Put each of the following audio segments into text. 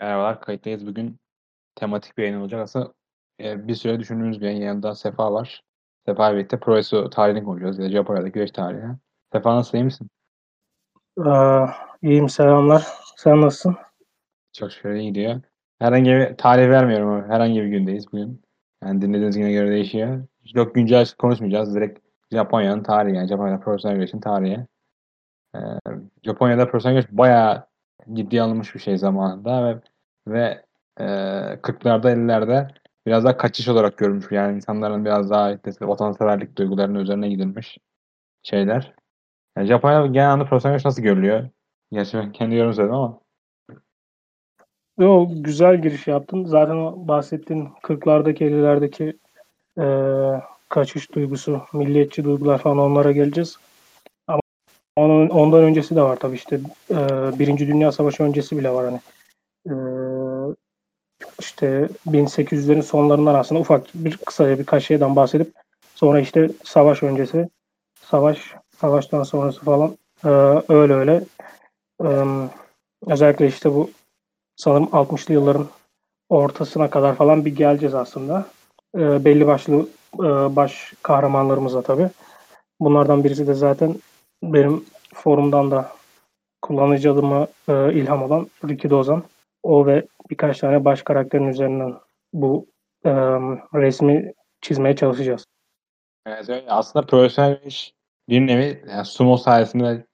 Merhabalar, kayıttayız. Bugün tematik bir yayın olacak. Aslında e, bir süre düşündüğümüz bir yayın. Yanımda Sefa var. Sefa birlikte Proeso tarihini konuşacağız. Ya da Japonya'da güreş tarihi. Sefa nasıl, iyi misin? Aa, iyiyim, selamlar. Sen nasılsın? Çok şükür iyi gidiyor. Herhangi bir tarih vermiyorum ama herhangi bir gündeyiz bugün. Yani dinlediğiniz güne göre değişiyor. Çok güncel konuşmayacağız. Direkt Japonya'nın tarihi yani Japonya'da profesyonel güreşin tarihi. Ee, Japonya'da profesyonel güreş bayağı ciddiye alınmış bir şey zamanında ve ve e, 40'larda 50'lerde biraz daha kaçış olarak görülmüş. Yani insanların biraz daha işte, vatanseverlik duygularının üzerine gidilmiş şeyler. Yani Japonya genel anlamda profesyonel nasıl görülüyor? Gerçi ben kendi yorum söyledim ama. Yo, güzel giriş yaptın. Zaten bahsettiğin 40'lardaki 50'lerdeki e, kaçış duygusu, milliyetçi duygular falan onlara geleceğiz. Onun, ondan öncesi de var tabii işte e, Birinci Dünya Savaşı öncesi bile var hani. E, işte 1800'lerin sonlarından aslında ufak bir kısaca birkaç şeyden bahsedip sonra işte savaş öncesi, savaş, savaştan sonrası falan e, öyle öyle e, özellikle işte bu sanırım 60'lı yılların ortasına kadar falan bir geleceğiz aslında. E, belli başlı e, baş kahramanlarımıza tabii. Bunlardan birisi de zaten benim forumdan da kullanıcı adıma e, ilham olan Ricky Dozan. O ve birkaç tane baş karakterin üzerinden bu e, resmi çizmeye çalışacağız. Evet, aslında profesyonel iş bir nevi yani sumo sayesinde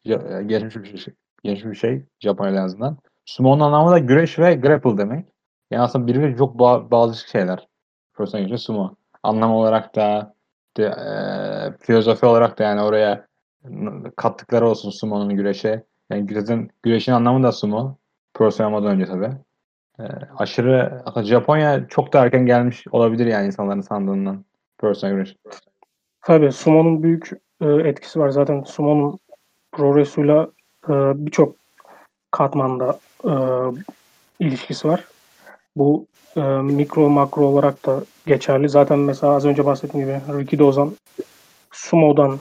gelişmiş bir şey, gelişmiş bir şey Japonya'da en azından. Sumo'nun anlamı da güreş ve grapple demek. Yani aslında birbirine çok ba- bazı şeyler. Profesyonel güreş sumo. Anlam olarak da işte, e, filozofi olarak da yani oraya kattıkları olsun sumo'nun güreşe. Yani güreşin, güreşin anlamı da sumo. Profesyonel olmadan önce tabii. E, aşırı Japonya çok da erken gelmiş olabilir yani insanların sandığından. Profesyonel güreş. Tabii sumo'nun büyük e, etkisi var. Zaten sumo'nun progresuyla e, birçok katmanda e, ilişkisi var. Bu e, mikro makro olarak da geçerli. Zaten mesela az önce bahsettiğim gibi Ricky Dozan sumo'dan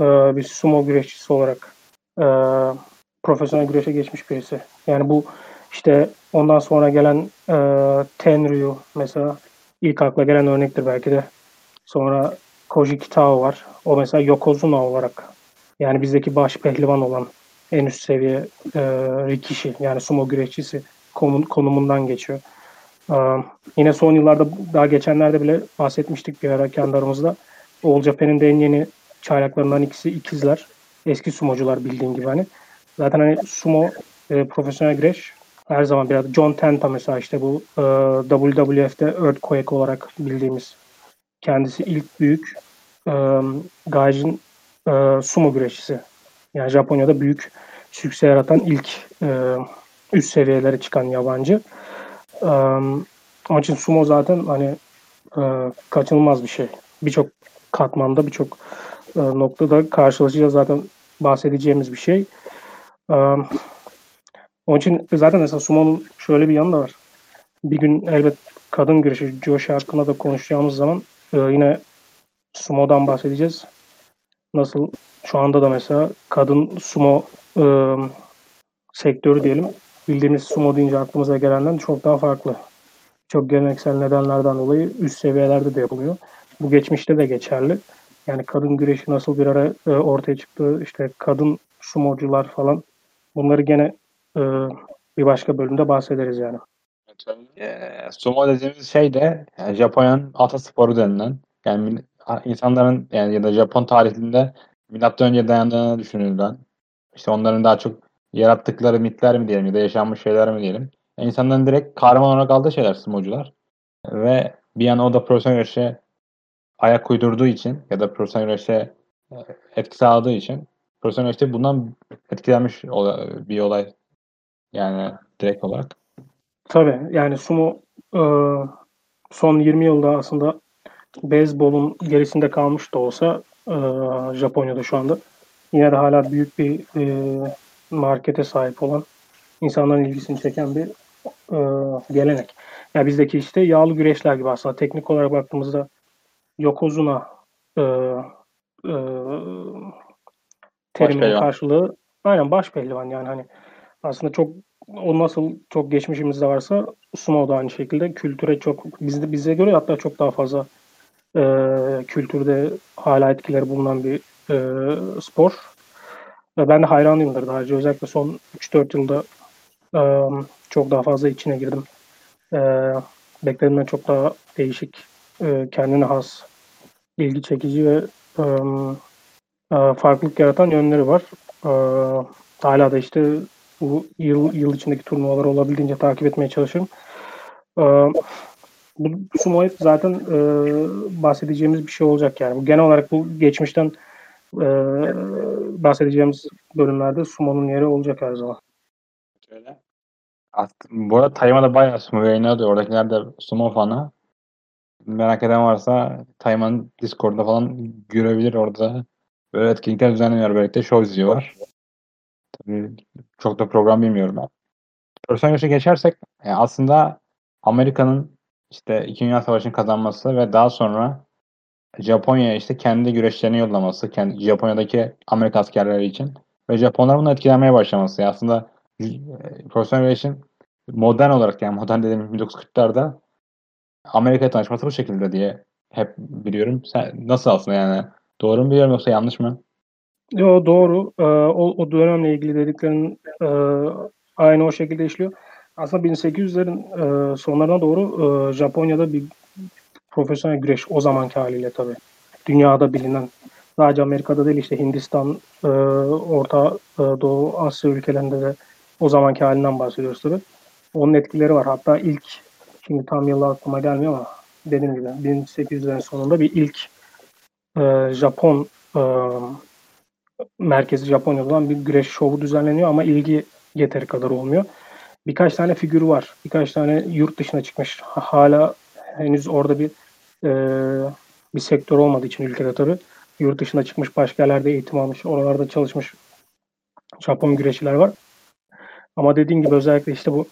e, bir sumo güreşçisi olarak e, profesyonel güreşe geçmiş birisi. Yani bu işte ondan sonra gelen e, Tenryu mesela ilk akla gelen örnektir belki de. Sonra Koji Kitao var. O mesela Yokozuna olarak yani bizdeki baş pehlivan olan en üst seviye e, Rikishi yani sumo güreşçisi konum, konumundan geçiyor. E, yine son yıllarda daha geçenlerde bile bahsetmiştik bir ara kendi aramızda. All de en yeni çaylaklarından ikisi ikizler. Eski sumocular bildiğin gibi hani. Zaten hani sumo e, profesyonel güreş her zaman biraz John Tenta mesela işte bu e, WWF'de Earthquake olarak bildiğimiz kendisi ilk büyük e, Gaijin e, sumo güreşçisi. Yani Japonya'da büyük sükse yaratan ilk e, üst seviyelere çıkan yabancı. E, onun için sumo zaten hani e, kaçınılmaz bir şey. Birçok katmanda, birçok noktada karşılaşacağız zaten bahsedeceğimiz bir şey. E, onun için zaten mesela sumo'nun şöyle bir yanı da var. Bir gün elbet kadın güreşi Joshi hakkında da konuşacağımız zaman e, yine sumo'dan bahsedeceğiz. Nasıl şu anda da mesela kadın sumo e, sektörü diyelim bildiğimiz sumo deyince aklımıza gelenden çok daha farklı. Çok geleneksel nedenlerden dolayı üst seviyelerde de yapılıyor. Bu geçmişte de geçerli. Yani kadın güreşi nasıl bir ara e, ortaya çıktı, işte kadın sumocular falan bunları gene e, bir başka bölümde bahsederiz yani. E, sumo dediğimiz şey de yani Japonya'nın atasporu denilen yani insanların yani ya da Japon tarihinde milattan önce dayandığını düşünülen işte onların daha çok yarattıkları mitler mi diyelim ya da yaşanmış şeyler mi diyelim. Yani insanların direkt kahraman olarak aldığı şeyler sumocular. Ve bir yana o da profesyonel güreşe ayak uydurduğu için ya da profesyonel güreşe e, etki sağladığı için profesyonel güreşte bundan etkilenmiş bir olay. Yani direkt olarak. Tabii yani sumo e, son 20 yılda aslında beyzbolun gerisinde kalmış da olsa e, Japonya'da şu anda yine de hala büyük bir e, markete sahip olan insanların ilgisini çeken bir e, gelenek. Ya yani bizdeki işte yağlı güreşler gibi aslında teknik olarak baktığımızda Yokozuna e, e, teriminin karşılığı aynen baş pehlivan yani hani aslında çok o nasıl çok geçmişimizde varsa sumo da aynı şekilde kültüre çok bizde bize göre hatta çok daha fazla e, kültürde hala etkileri bulunan bir e, spor. Ve ben de hayranıyımdır daha önce. Özellikle son 3-4 yılda e, çok daha fazla içine girdim. E, beklediğimden çok daha değişik, e, kendine has, ilgi çekici ve e, farklılık yaratan yönleri var. E, hala da işte bu yıl, yıl içindeki turnuvaları olabildiğince takip etmeye çalışıyorum. E, bu sumo hep zaten bahsedeceğimiz bir şey olacak yani. Genel olarak bu geçmişten bahsedeceğimiz bölümlerde sumo'nun yeri olacak her zaman. Şöyle. Aslında, bu arada Tayman'da bayağı sumo yayınladı. Oradakiler de sumo fanı. Merak eden varsa Tayman Discord'da falan görebilir orada. Böyle etkinlikler düzenleniyor. Böylelikle show izliyorlar. Tabii çok da program bilmiyorum ben. Güreşe geçersek aslında Amerika'nın işte İkinci Dünya Savaşı'nı kazanması ve daha sonra Japonya'ya işte kendi güreşlerini yollaması, kendi Japonya'daki Amerika askerleri için ve Japonlar bunu etkilenmeye başlaması. Aslında e, profesyonel güreşin modern olarak yani modern dediğim 1940'larda Amerika'ya tanışması bu şekilde diye hep biliyorum. Sen nasıl aslında yani? Doğru mu biliyorum yoksa yanlış mı? Yo doğru. Ee, o, o dönemle ilgili dediklerin e, aynı o şekilde işliyor. Aslında 1800'lerin e, sonlarına doğru e, Japonya'da bir profesyonel güreş o zamanki haliyle tabii. Dünyada bilinen sadece Amerika'da değil işte Hindistan, e, Orta e, Doğu Asya ülkelerinde de o zamanki halinden bahsediyoruz tabii. Onun etkileri var. Hatta ilk şimdi tam yılı aklıma gelmiyor ama dediğim gibi 1800'lerin sonunda bir ilk e, Japon e, merkezi Japonya'da olan bir güreş şovu düzenleniyor ama ilgi yeteri kadar olmuyor. Birkaç tane figür var. Birkaç tane yurt dışına çıkmış. Hala henüz orada bir e, bir sektör olmadığı için ülkede tabii. Yurt dışına çıkmış, başka yerlerde eğitim almış, oralarda çalışmış Japon güreşçiler var. Ama dediğim gibi özellikle işte bu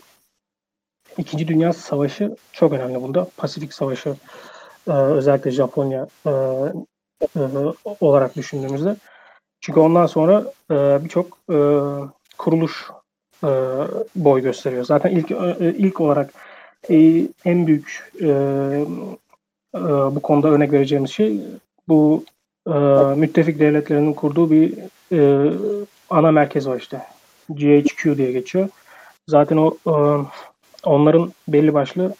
İkinci Dünya Savaşı çok önemli burada. Pasifik Savaşı e, özellikle Japonya e, e, olarak düşündüğümüzde. Çünkü ondan sonra birçok kuruluş boy gösteriyor. Zaten ilk ilk olarak en büyük bu konuda örnek vereceğimiz şey bu müttefik devletlerinin kurduğu bir ana merkez var işte. GHQ diye geçiyor. Zaten o onların belli başlı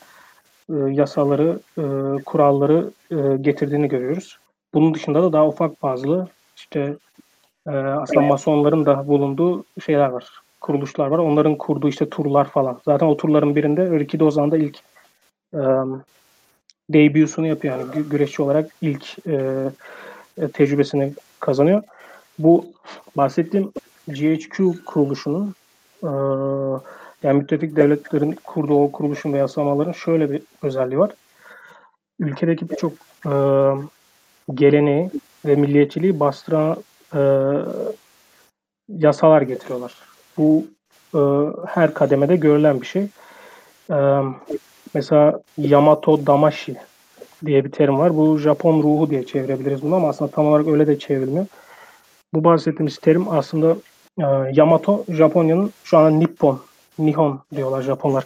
e, yasaları, e, kuralları e, getirdiğini görüyoruz. Bunun dışında da daha ufak bazı işte e, aslında masonların da bulunduğu şeyler var. Kuruluşlar var. Onların kurduğu işte turlar falan. Zaten o turların birinde Ricky Dozan'da ilk e, yapıyor. Yani gü- güreşçi olarak ilk tecrübesini kazanıyor. Bu bahsettiğim GHQ kuruluşunun e, yani müttefik devletlerin kurduğu o kuruluşun ve yasamaların şöyle bir özelliği var. Ülkedeki birçok e, geleneği ve milliyetçiliği bastıran e, yasalar getiriyorlar. Bu e, her kademede görülen bir şey. E, mesela Yamato Damashi diye bir terim var. Bu Japon ruhu diye çevirebiliriz bunu ama aslında tam olarak öyle de çevrilmiyor. Bu bahsettiğimiz terim aslında e, Yamato Japonya'nın şu an Nippon, Nihon diyorlar Japonlar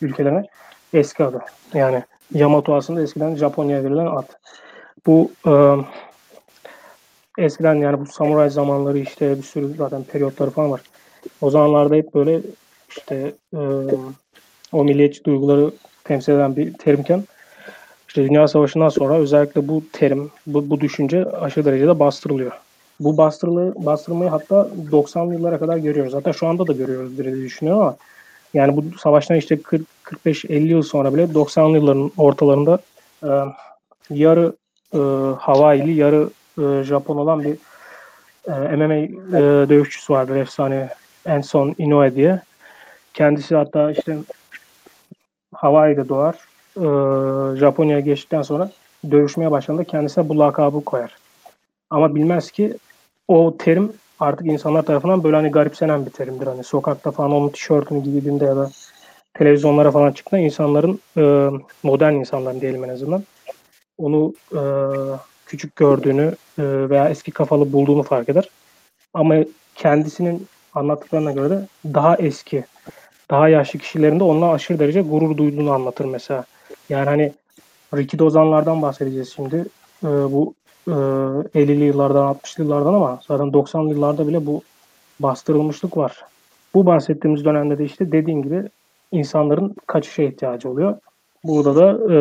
ülkelerine. Eski adı. Yani Yamato aslında eskiden Japonya'ya verilen ad. Bu e, eskiden yani bu samuray zamanları işte bir sürü zaten periyotları falan var. O zamanlarda hep böyle işte e, o milliyetçi duyguları temsil eden bir terimken işte Dünya Savaşı'ndan sonra özellikle bu terim, bu, bu düşünce aşırı derecede bastırılıyor. Bu bastırılı, bastırmayı hatta 90'lı yıllara kadar görüyoruz. Zaten şu anda da görüyoruz diye düşünüyorum ama yani bu savaştan işte 45-50 yıl sonra bile 90'lı yılların ortalarında e, yarı e, Hawaii'li, yarı e, Japon olan bir e, MMA e, dövüşçüsü vardır efsane Enson Inoue diye. Kendisi hatta işte Hawaii'de doğar. E, Japonya'ya geçtikten sonra dövüşmeye başladığında kendisine bu lakabı koyar. Ama bilmez ki o terim artık insanlar tarafından böyle hani garipsenen bir terimdir. Hani sokakta falan onun tişörtünü giydiğinde ya da televizyonlara falan çıktığında insanların e, modern insanların diyelim en azından onu e, küçük gördüğünü e, veya eski kafalı bulduğunu fark eder. Ama kendisinin anlattıklarına göre de daha eski daha yaşlı kişilerin de onunla aşırı derece gurur duyduğunu anlatır mesela. Yani hani Ricky Dozanlardan bahsedeceğiz şimdi. Ee, bu e, 50'li yıllardan 60'lı yıllardan ama zaten 90'lı yıllarda bile bu bastırılmışlık var. Bu bahsettiğimiz dönemde de işte dediğim gibi insanların kaçışa ihtiyacı oluyor. Burada da e,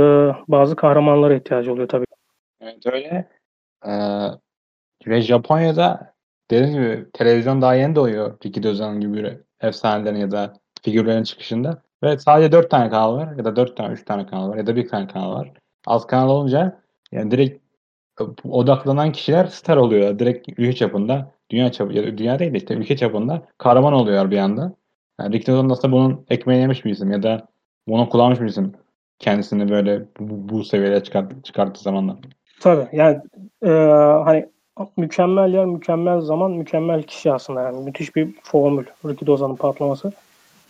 bazı kahramanlara ihtiyacı oluyor tabii. Evet öyle. Ee, ve Japonya'da dediğim gibi televizyon daha yeni doğuyor. Ricky Dozan gibi efsanelerin ya da figürlerin çıkışında. Ve sadece 4 tane kanal var ya da 4 tane 3 tane kanal var ya da bir tane kanal var. Az kanal olunca yani direkt odaklanan kişiler star oluyor. Direkt ülke çapında, dünya çapı ya da dünya değil de işte ülke çapında kahraman oluyor bir anda. Yani Rick Newton aslında bunun ekmeğini yemiş bir isim ya da bunu kullanmış bir isim. Kendisini böyle bu, bu seviyeye çıkart, çıkarttığı zamanlar. Tabii yani e, hani mükemmel yer, mükemmel zaman, mükemmel kişi aslında yani müthiş bir formül Ricky Dozan'ın patlaması.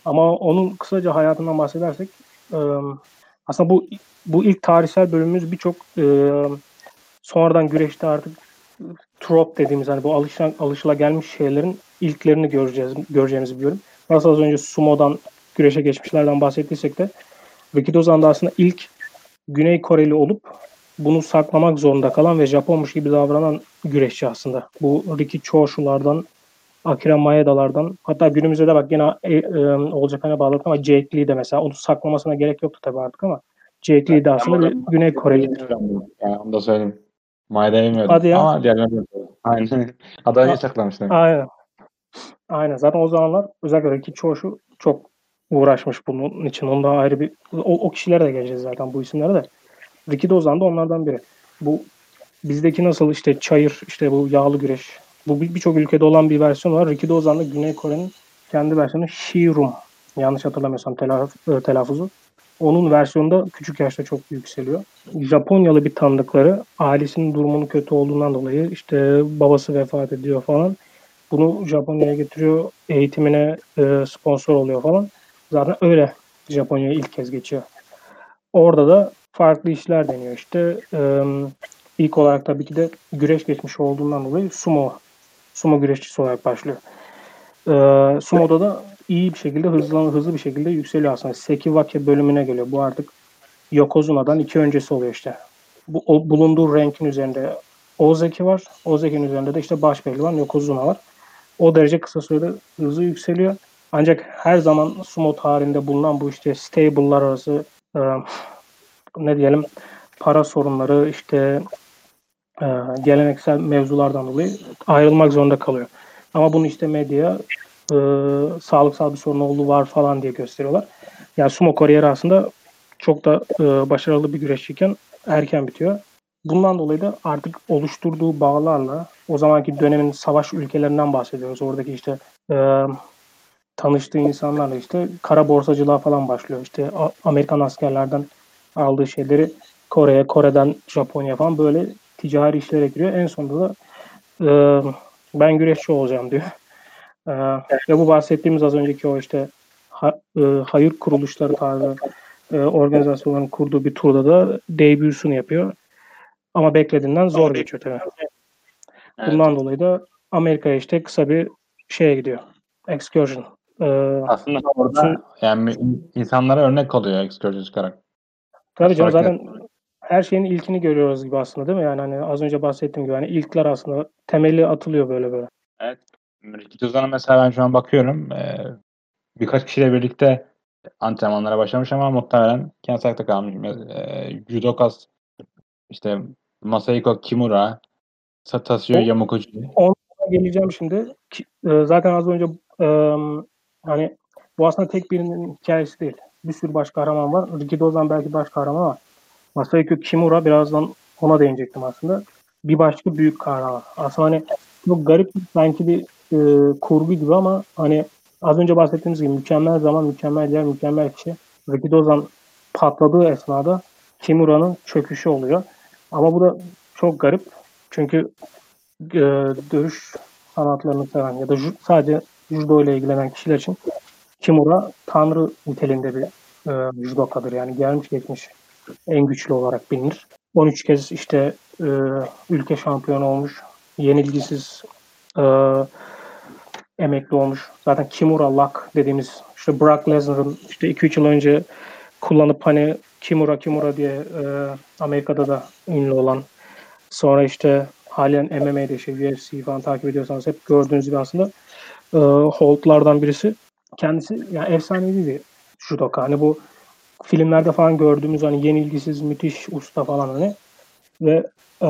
Ama onun kısaca hayatından bahsedersek e, aslında bu bu ilk tarihsel bölümümüz birçok e, sonradan güreşte artık trop dediğimiz hani bu alışılan, alışıla gelmiş şeylerin ilklerini göreceğiz göreceğimizi biliyorum. Nasıl az önce sumo'dan güreşe geçmişlerden bahsettiysek de Ricky Dozan da aslında ilk Güney Koreli olup bunu saklamak zorunda kalan ve Japonmuş gibi davranan güreşçi aslında. Bu Ricky Choshu'lardan, Akira Maeda'lardan hatta günümüzde de bak yine e, e, olacak hani bağladık ama Jake Lee de mesela onu saklamasına gerek yoktu tabii artık ama Jake Lee de aslında Güney Koreli'dir. Yani onu da söyleyeyim. Maeda'yı bilmiyordum. Hadi ya. Ama diğerlerini Aynen. Adayı saklamışlar. Aynen. Aynen. Zaten o zamanlar özellikle Ricky Choshu çok uğraşmış bunun için. Onda ayrı bir o, o kişilere de geleceğiz zaten bu isimlere de. Ricky Dozan da onlardan biri. Bu bizdeki nasıl işte çayır, işte bu yağlı güreş. Bu birçok ülkede olan bir versiyon var. Ricky Dozan da Güney Kore'nin kendi versiyonu Shirum. Yanlış hatırlamıyorsam telaf e, telaffuzu. Onun versiyonunda küçük yaşta çok yükseliyor. Japonyalı bir tanıdıkları ailesinin durumunun kötü olduğundan dolayı işte babası vefat ediyor falan. Bunu Japonya'ya getiriyor. Eğitimine e, sponsor oluyor falan. Zaten öyle Japonya'ya ilk kez geçiyor. Orada da farklı işler deniyor işte. Ee, ilk olarak tabii ki de güreş geçmiş olduğundan dolayı sumo sumo güreşçisi olarak başlıyor. Ee, sumo'da da iyi bir şekilde hızlı hızlı bir şekilde yükseliyor aslında. Sekiwake bölümüne geliyor. Bu artık Yokozuna'dan iki öncesi oluyor işte. Bu o, bulunduğu rankin üzerinde Ozeki var. Ozeki'nin üzerinde de işte baş pehlivan Yokozuna var. O derece kısa sürede hızlı yükseliyor. Ancak her zaman sumo tarihinde bulunan bu işte stable'lar arası e, ne diyelim para sorunları işte e, geleneksel mevzulardan dolayı ayrılmak zorunda kalıyor. Ama bunu işte medya e, sağlıksal bir sorun olduğu var falan diye gösteriyorlar. Yani sumo kariyeri aslında çok da e, başarılı bir güreşçiyken erken bitiyor. Bundan dolayı da artık oluşturduğu bağlarla o zamanki dönemin savaş ülkelerinden bahsediyoruz. Oradaki işte e, tanıştığı insanlarla işte kara borsacılığa falan başlıyor. İşte Amerikan askerlerden aldığı şeyleri Kore'ye, Kore'den Japonya falan böyle ticari işlere giriyor. En sonunda da e, ben güreşçi olacağım diyor. E, ve bu bahsettiğimiz az önceki o işte ha, e, hayır kuruluşları tarzı e, organizasyonların kurduğu bir turda da debüsünü yapıyor. Ama beklediğinden zor geçiyor tabii. Bundan evet. dolayı da Amerika'ya işte kısa bir şeye gidiyor. Excursion. Ee, Aslında orada yani insanlara örnek oluyor excursion çıkarak. Tabii canım zaten her şeyin ilkini görüyoruz gibi aslında değil mi? Yani hani az önce bahsettiğim gibi hani ilkler aslında temeli atılıyor böyle böyle. Evet. Ricky Tuzan'a mesela ben şu an bakıyorum. Ee, birkaç kişiyle birlikte antrenmanlara başlamış ama muhtemelen kendi ayakta kalmış. Ee, Judokas işte Masahiko Kimura, Satasuyo Yamukuchi. Ona geleceğim şimdi. E, zaten az önce e, hani bu aslında tek birinin hikayesi değil bir sürü baş kahraman var. Ricky Dozan belki baş kahraman ama Masayuki Kimura birazdan ona değinecektim aslında. Bir başka büyük kahraman. Aslında hani çok garip sanki bir e, kurgu gibi ama hani az önce bahsettiğimiz gibi mükemmel zaman, mükemmel yer, mükemmel kişi. Ricky Dozan patladığı esnada Kimura'nın çöküşü oluyor. Ama bu da çok garip. Çünkü e, dövüş sanatlarını seven ya da sadece judo ile ilgilenen kişiler için Kimura tanrı niteliğinde bir e, judokadır. Yani gelmiş geçmiş en güçlü olarak bilinir. 13 kez işte e, ülke şampiyonu olmuş. Yenilgisiz e, emekli olmuş. Zaten Kimura Lock dediğimiz işte Brock Lesnar'ın işte 2-3 yıl önce kullanıp hani Kimura Kimura diye e, Amerika'da da ünlü olan sonra işte halen MMA'de işte UFC falan takip ediyorsanız hep gördüğünüz gibi aslında e, Holt'lardan birisi. Kendisi yani efsanevi bir judoka. Hani bu filmlerde falan gördüğümüz hani yenilgisiz müthiş usta falan hani ve e,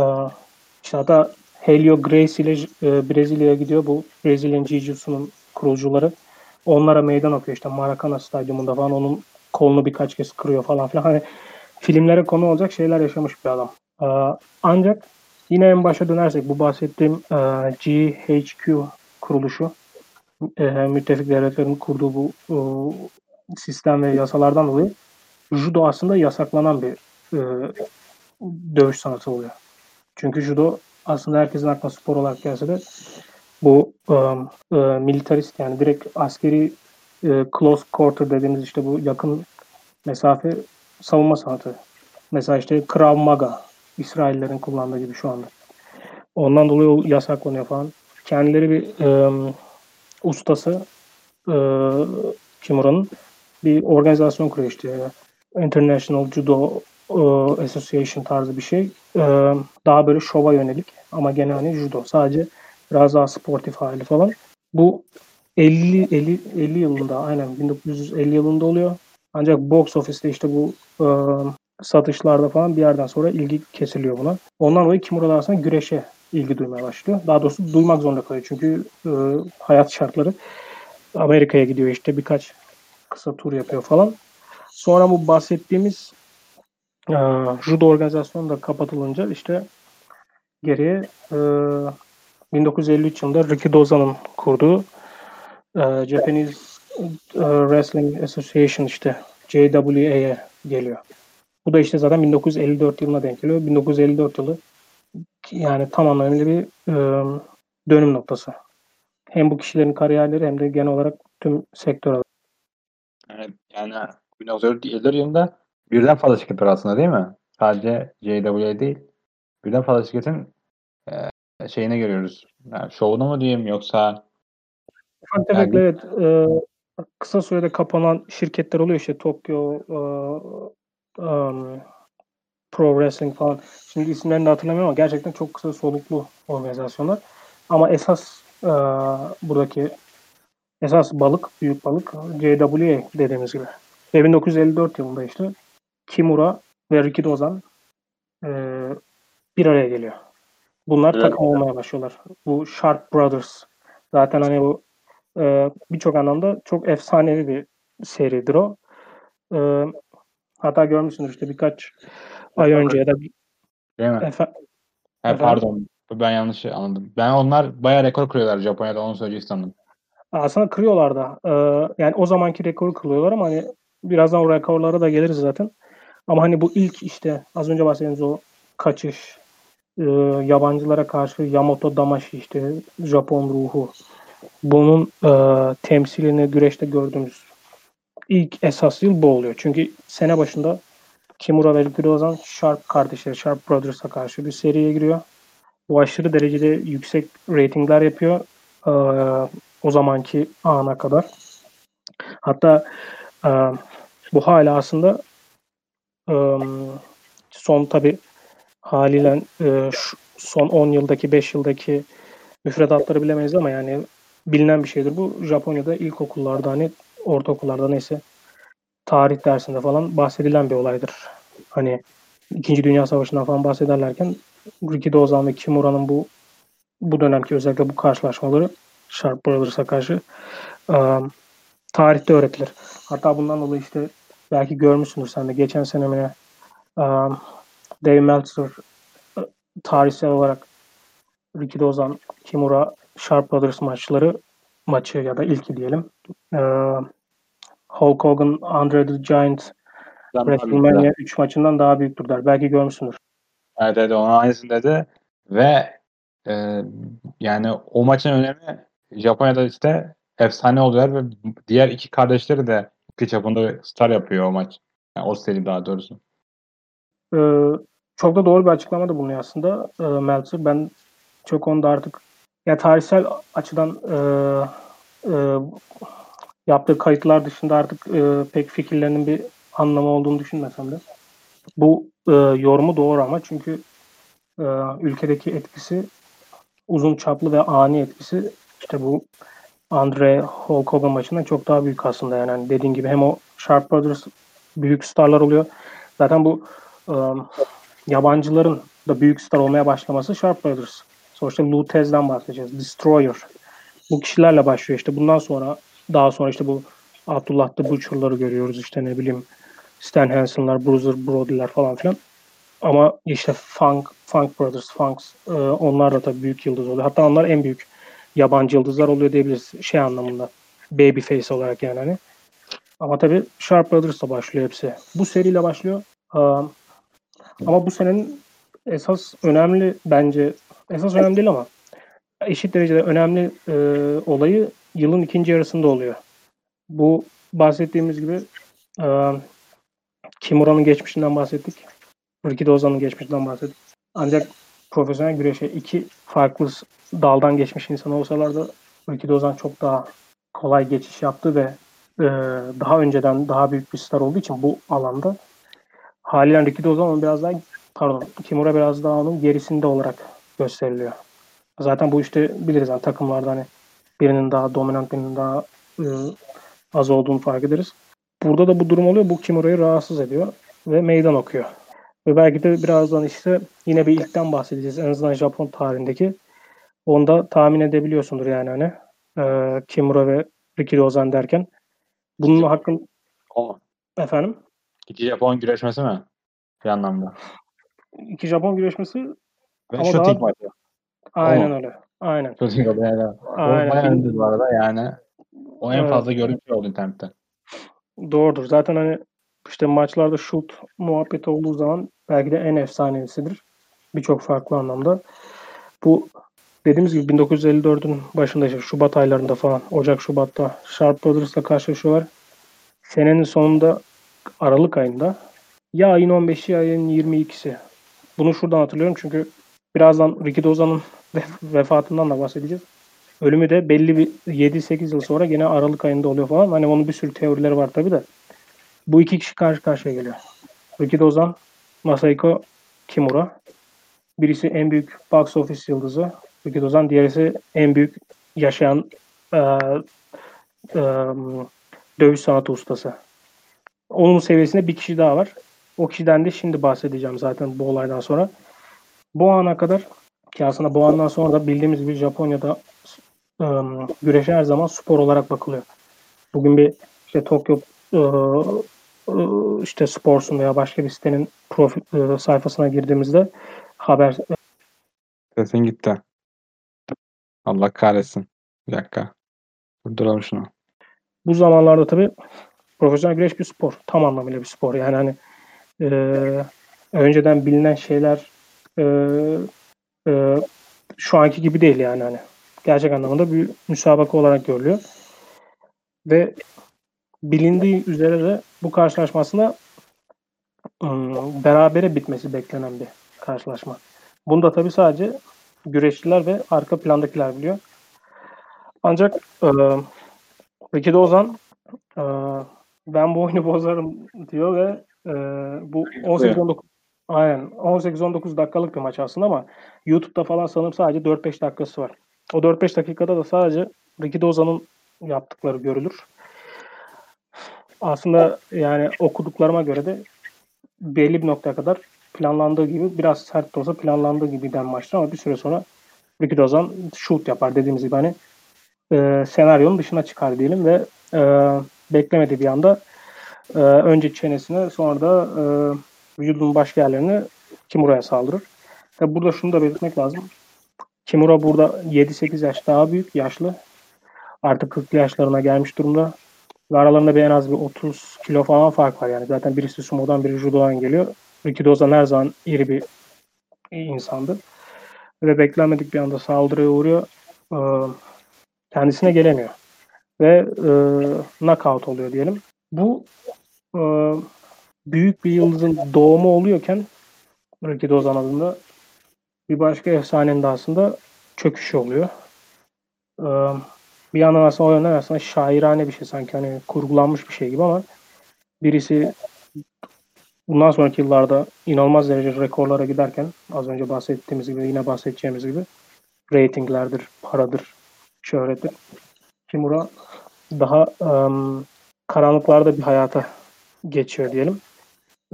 işte hatta Helio Gracie ile e, Brezilya'ya gidiyor. Bu Brezilyan Jiu-Jitsu'nun kurucuları. Onlara meydan okuyor işte Maracana Stadyumunda falan onun kolunu birkaç kez kırıyor falan filan. Hani filmlere konu olacak şeyler yaşamış bir adam. E, ancak yine en başa dönersek bu bahsettiğim e, GHQ kuruluşu e, müttefik devletlerin kurduğu bu e, sistem ve yasalardan dolayı judo aslında yasaklanan bir e, dövüş sanatı oluyor. Çünkü judo aslında herkesin aklına spor olarak gelse de bu um, e, militarist yani direkt askeri e, close quarter dediğimiz işte bu yakın mesafe savunma sanatı. Mesela işte Krav Maga İsraillerin kullandığı gibi şu anda. Ondan dolayı yasaklanıyor falan. Kendileri bir e, ustası e, Kimura'nın bir organizasyon kuruyor işte. International Judo Association tarzı bir şey. Daha böyle şova yönelik ama gene hani judo. Sadece biraz daha sportif hali falan. Bu 50 50 50 yılında aynen 1950 yılında oluyor. Ancak box office'te işte bu e, satışlarda falan bir yerden sonra ilgi kesiliyor buna. Ondan dolayı Kimura aslında güreşe ilgi duymaya başlıyor. Daha doğrusu duymak zorunda kalıyor. Çünkü e, hayat şartları Amerika'ya gidiyor işte birkaç kısa tur yapıyor falan. Sonra bu bahsettiğimiz e, judo organizasyonu da kapatılınca işte geriye e, 1953 yılında Ricky Doza'nın kurduğu e, Japanese e, Wrestling Association işte JWA'ye geliyor. Bu da işte zaten 1954 yılına denk geliyor. 1954 yılı yani tam anlamıyla bir e, dönüm noktası. Hem bu kişilerin kariyerleri hem de genel olarak tüm sektör yani 1954 yılında birden fazla şirket var aslında değil mi? Sadece JWA değil. Birden fazla şirketin e, şeyine görüyoruz. Yani şovunu mu diyeyim yoksa tefek yani... evet. E, kısa sürede kapanan şirketler oluyor işte Tokyo e, um, Pro Wrestling falan. Şimdi isimlerini de hatırlamıyorum ama gerçekten çok kısa soluklu organizasyonlar. Ama esas e, buradaki esas balık, büyük balık JWA dediğimiz gibi. Ve 1954 yılında işte Kimura ve Ricky Dozan e, bir araya geliyor. Bunlar evet. takım olmaya başlıyorlar. Bu Sharp Brothers. Zaten hani bu e, birçok anlamda çok efsanevi bir seridir o. E, hatta görmüşsünüz işte birkaç ay önce ya da Değil mi? Efe, He, pardon. Ben yanlış anladım. Ben onlar bayağı rekor kırıyorlar Japonya'da onu söyleyeceğim sandım. Aslında kırıyorlar da. Ee, yani o zamanki rekoru kırıyorlar ama hani birazdan o rekorlara da geliriz zaten. Ama hani bu ilk işte az önce bahsettiğimiz o kaçış, e, yabancılara karşı Yamato Damashi işte Japon ruhu bunun e, temsilini güreşte gördüğümüz ilk esas yıl bu oluyor. Çünkü sene başında Kimura ve Rikidozan Sharp kardeşleri, Sharp Brothers'a karşı bir seriye giriyor. Bu aşırı derecede yüksek ratingler yapıyor. E, o zamanki ana kadar. Hatta e, bu hala aslında son tabi haliyle e, son 10 yıldaki 5 yıldaki müfredatları bilemeyiz ama yani bilinen bir şeydir. Bu Japonya'da ilkokullarda hani ortaokullarda neyse tarih dersinde falan bahsedilen bir olaydır. Hani İkinci Dünya Savaşı'ndan falan bahsederlerken Ricky Dozan ve Kimura'nın bu bu dönemki özellikle bu karşılaşmaları Sharp Brothers'a karşı um, tarihte öğretilir. Hatta bundan dolayı işte belki görmüşsündür sen de geçen sene mi um, Dave Meltzer tarihsel olarak Ricky Dozan, Kimura, Sharp Brothers maçları maçı ya da ilki diyelim. Ee, Hulk Hogan, Andre the Giant WrestleMania 3 maçından daha büyüktür der. Belki görmüşsündür. Evet evet onun aynısını dedi ve e, yani o maçın önemi Japonya'da işte efsane oluyor ve diğer iki kardeşleri de iki çapında star yapıyor o maç. Yani o seri daha doğrusu. Ee, çok da doğru bir açıklama da bulunuyor aslında e, Meltzer. Ben çok onda artık ya tarihsel açıdan e, e, yaptığı kayıtlar dışında artık e, pek fikirlerinin bir anlamı olduğunu düşünmesem de. Bu e, yorumu doğru ama çünkü e, ülkedeki etkisi uzun çaplı ve ani etkisi işte bu Andre Hulk Hogan maçından çok daha büyük aslında yani. yani dediğin gibi hem o Sharp Brothers büyük starlar oluyor. Zaten bu e, yabancıların da büyük star olmaya başlaması Sharp Brothers. Sonuçta Lou Tez'den bahsedeceğiz. Destroyer. Bu kişilerle başlıyor işte. Bundan sonra daha sonra işte bu Abdullah the Butcher'ları görüyoruz işte ne bileyim Stan Hansen'lar, Bruiser Brody'ler falan filan. Ama işte Funk, Funk Brothers, Funks e, onlar da tabii büyük yıldız oluyor. Hatta onlar en büyük yabancı yıldızlar oluyor diyebiliriz şey anlamında. Babyface olarak yani hani. Ama tabii Sharp Brothers'la başlıyor hepsi. Bu seriyle başlıyor. Ama bu senenin esas önemli bence esas önemli değil ama eşit derecede önemli e, olayı yılın ikinci yarısında oluyor. Bu bahsettiğimiz gibi e, Kimura'nın geçmişinden bahsettik. Ricky Dozan'ın geçmişinden bahsettik. Ancak profesyonel güreşe iki farklı daldan geçmiş insan olsalar da Ricky Dozan çok daha kolay geçiş yaptı ve e, daha önceden daha büyük bir star olduğu için bu alanda haliyle Ricky Dozan biraz daha pardon Kimura biraz daha onun gerisinde olarak gösteriliyor. Zaten bu işte biliriz yani takımlarda hani birinin daha dominant birinin daha e, az olduğunu fark ederiz. Burada da bu durum oluyor. Bu Kimura'yı rahatsız ediyor ve meydan okuyor. Ve belki de birazdan işte yine bir ilkten bahsedeceğiz. En azından Japon tarihindeki. Onu da tahmin edebiliyorsundur yani hani. E, Kimura ve Riki Ozan derken. Bunun hakkın... O. Efendim? İki Japon güreşmesi mi? Bir anlamda. İki Japon güreşmesi ve ama shooting daha... maçı. Aynen o. öyle. Aynen. Shooting oldu yani. Aynen. O bayağı bu arada yani. O en evet. fazla gördüğüm şey oldu internette. Doğrudur. Zaten hani işte maçlarda shoot muhabbeti olduğu zaman belki de en efsanesidir. Birçok farklı anlamda. Bu dediğimiz gibi 1954'ün başında işte Şubat aylarında falan Ocak Şubat'ta Sharp Brothers'la karşılaşıyorlar. Senenin sonunda Aralık ayında ya ayın 15'i ya ayın 22'si. Bunu şuradan hatırlıyorum çünkü birazdan Ricky Dozan'ın vefatından da bahsedeceğiz. Ölümü de belli bir 7-8 yıl sonra gene Aralık ayında oluyor falan. Hani onun bir sürü teorileri var tabi de. Bu iki kişi karşı karşıya geliyor. Ricky Dozan, Masahiko Kimura. Birisi en büyük box office yıldızı. Ricky Dozan. Diğerisi en büyük yaşayan e, e, dövüş sanatı ustası. Onun seviyesinde bir kişi daha var. O kişiden de şimdi bahsedeceğim zaten bu olaydan sonra. Bu ana kadar ki aslında bu andan sonra da bildiğimiz gibi Japonya'da ıı, güreşe her zaman spor olarak bakılıyor. Bugün bir işte Tokyo ıı, işte Sports'un veya başka bir sitenin profil ıı, sayfasına girdiğimizde haber Sesin gitti. Allah kahretsin. Bir dakika. Durduralım şunu. Bu zamanlarda tabii profesyonel güreş bir spor. Tam anlamıyla bir spor. Yani hani e, önceden bilinen şeyler e, e, şu anki gibi değil yani hani. Gerçek anlamında bir müsabaka olarak görülüyor. Ve bilindiği üzere de bu karşılaşma aslında ıı, berabere bitmesi beklenen bir karşılaşma. Bunu da tabii sadece güreşçiler ve arka plandakiler biliyor. Ancak e, Ricky Dozan e, ben bu oyunu bozarım diyor ve e, bu 18-19 aynen 18-19 dakikalık bir maç aslında ama YouTube'da falan sanırım sadece 4-5 dakikası var. O 4-5 dakikada da sadece Ricky Dozan'ın yaptıkları görülür. Aslında yani okuduklarıma göre de belli bir noktaya kadar planlandığı gibi biraz sert de olsa planlandığı gibi giden maçtır ama bir süre sonra Ricky Dozan shoot yapar dediğimiz gibi hani e, senaryonun dışına çıkar diyelim ve e, beklemediği bir anda e, önce çenesine sonra da e, vücudun başka yerlerini Kimura'ya saldırır. Ve burada şunu da belirtmek lazım. Kimura burada 7-8 yaş daha büyük, yaşlı. Artık 40 yaşlarına gelmiş durumda. Ve aralarında bir en az bir 30 kilo falan fark var yani. Zaten birisi sumodan biri judodan geliyor. Ricky Dozan her zaman iri bir insandı. Ve beklenmedik bir anda saldırıya uğruyor. Ee, kendisine gelemiyor. Ve e, knockout oluyor diyelim. Bu e, büyük bir yıldızın doğumu oluyorken Ricky Dozan adında bir başka efsanenin de aslında çöküşü oluyor. Ee, bir yandan aslında o yönden aslında şairane bir şey sanki hani kurgulanmış bir şey gibi ama birisi bundan sonraki yıllarda inanılmaz derece rekorlara giderken az önce bahsettiğimiz gibi yine bahsedeceğimiz gibi ratinglerdir, paradır, şöhrettir. Kimura daha um, karanlıklarda bir hayata geçiyor diyelim.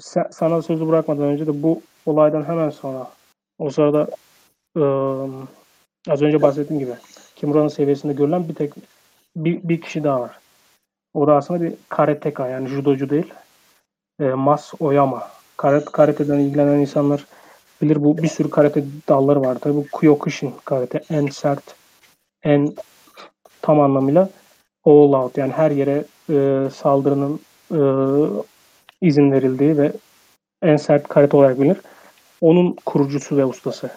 Sen, sana sözü bırakmadan önce de bu olaydan hemen sonra o sırada um, az önce bahsettiğim gibi Kimura'nın seviyesinde görülen bir tek bir, bir kişi daha var. O da aslında bir karateka yani judocu değil. E, Mas Oyama. Karate, karateden ilgilenen insanlar bilir bu bir sürü karate dalları var. Tabii bu Kyokushin karate en sert, en tam anlamıyla all out yani her yere e, saldırının e, izin verildiği ve en sert karate olarak bilinir. Onun kurucusu ve ustası.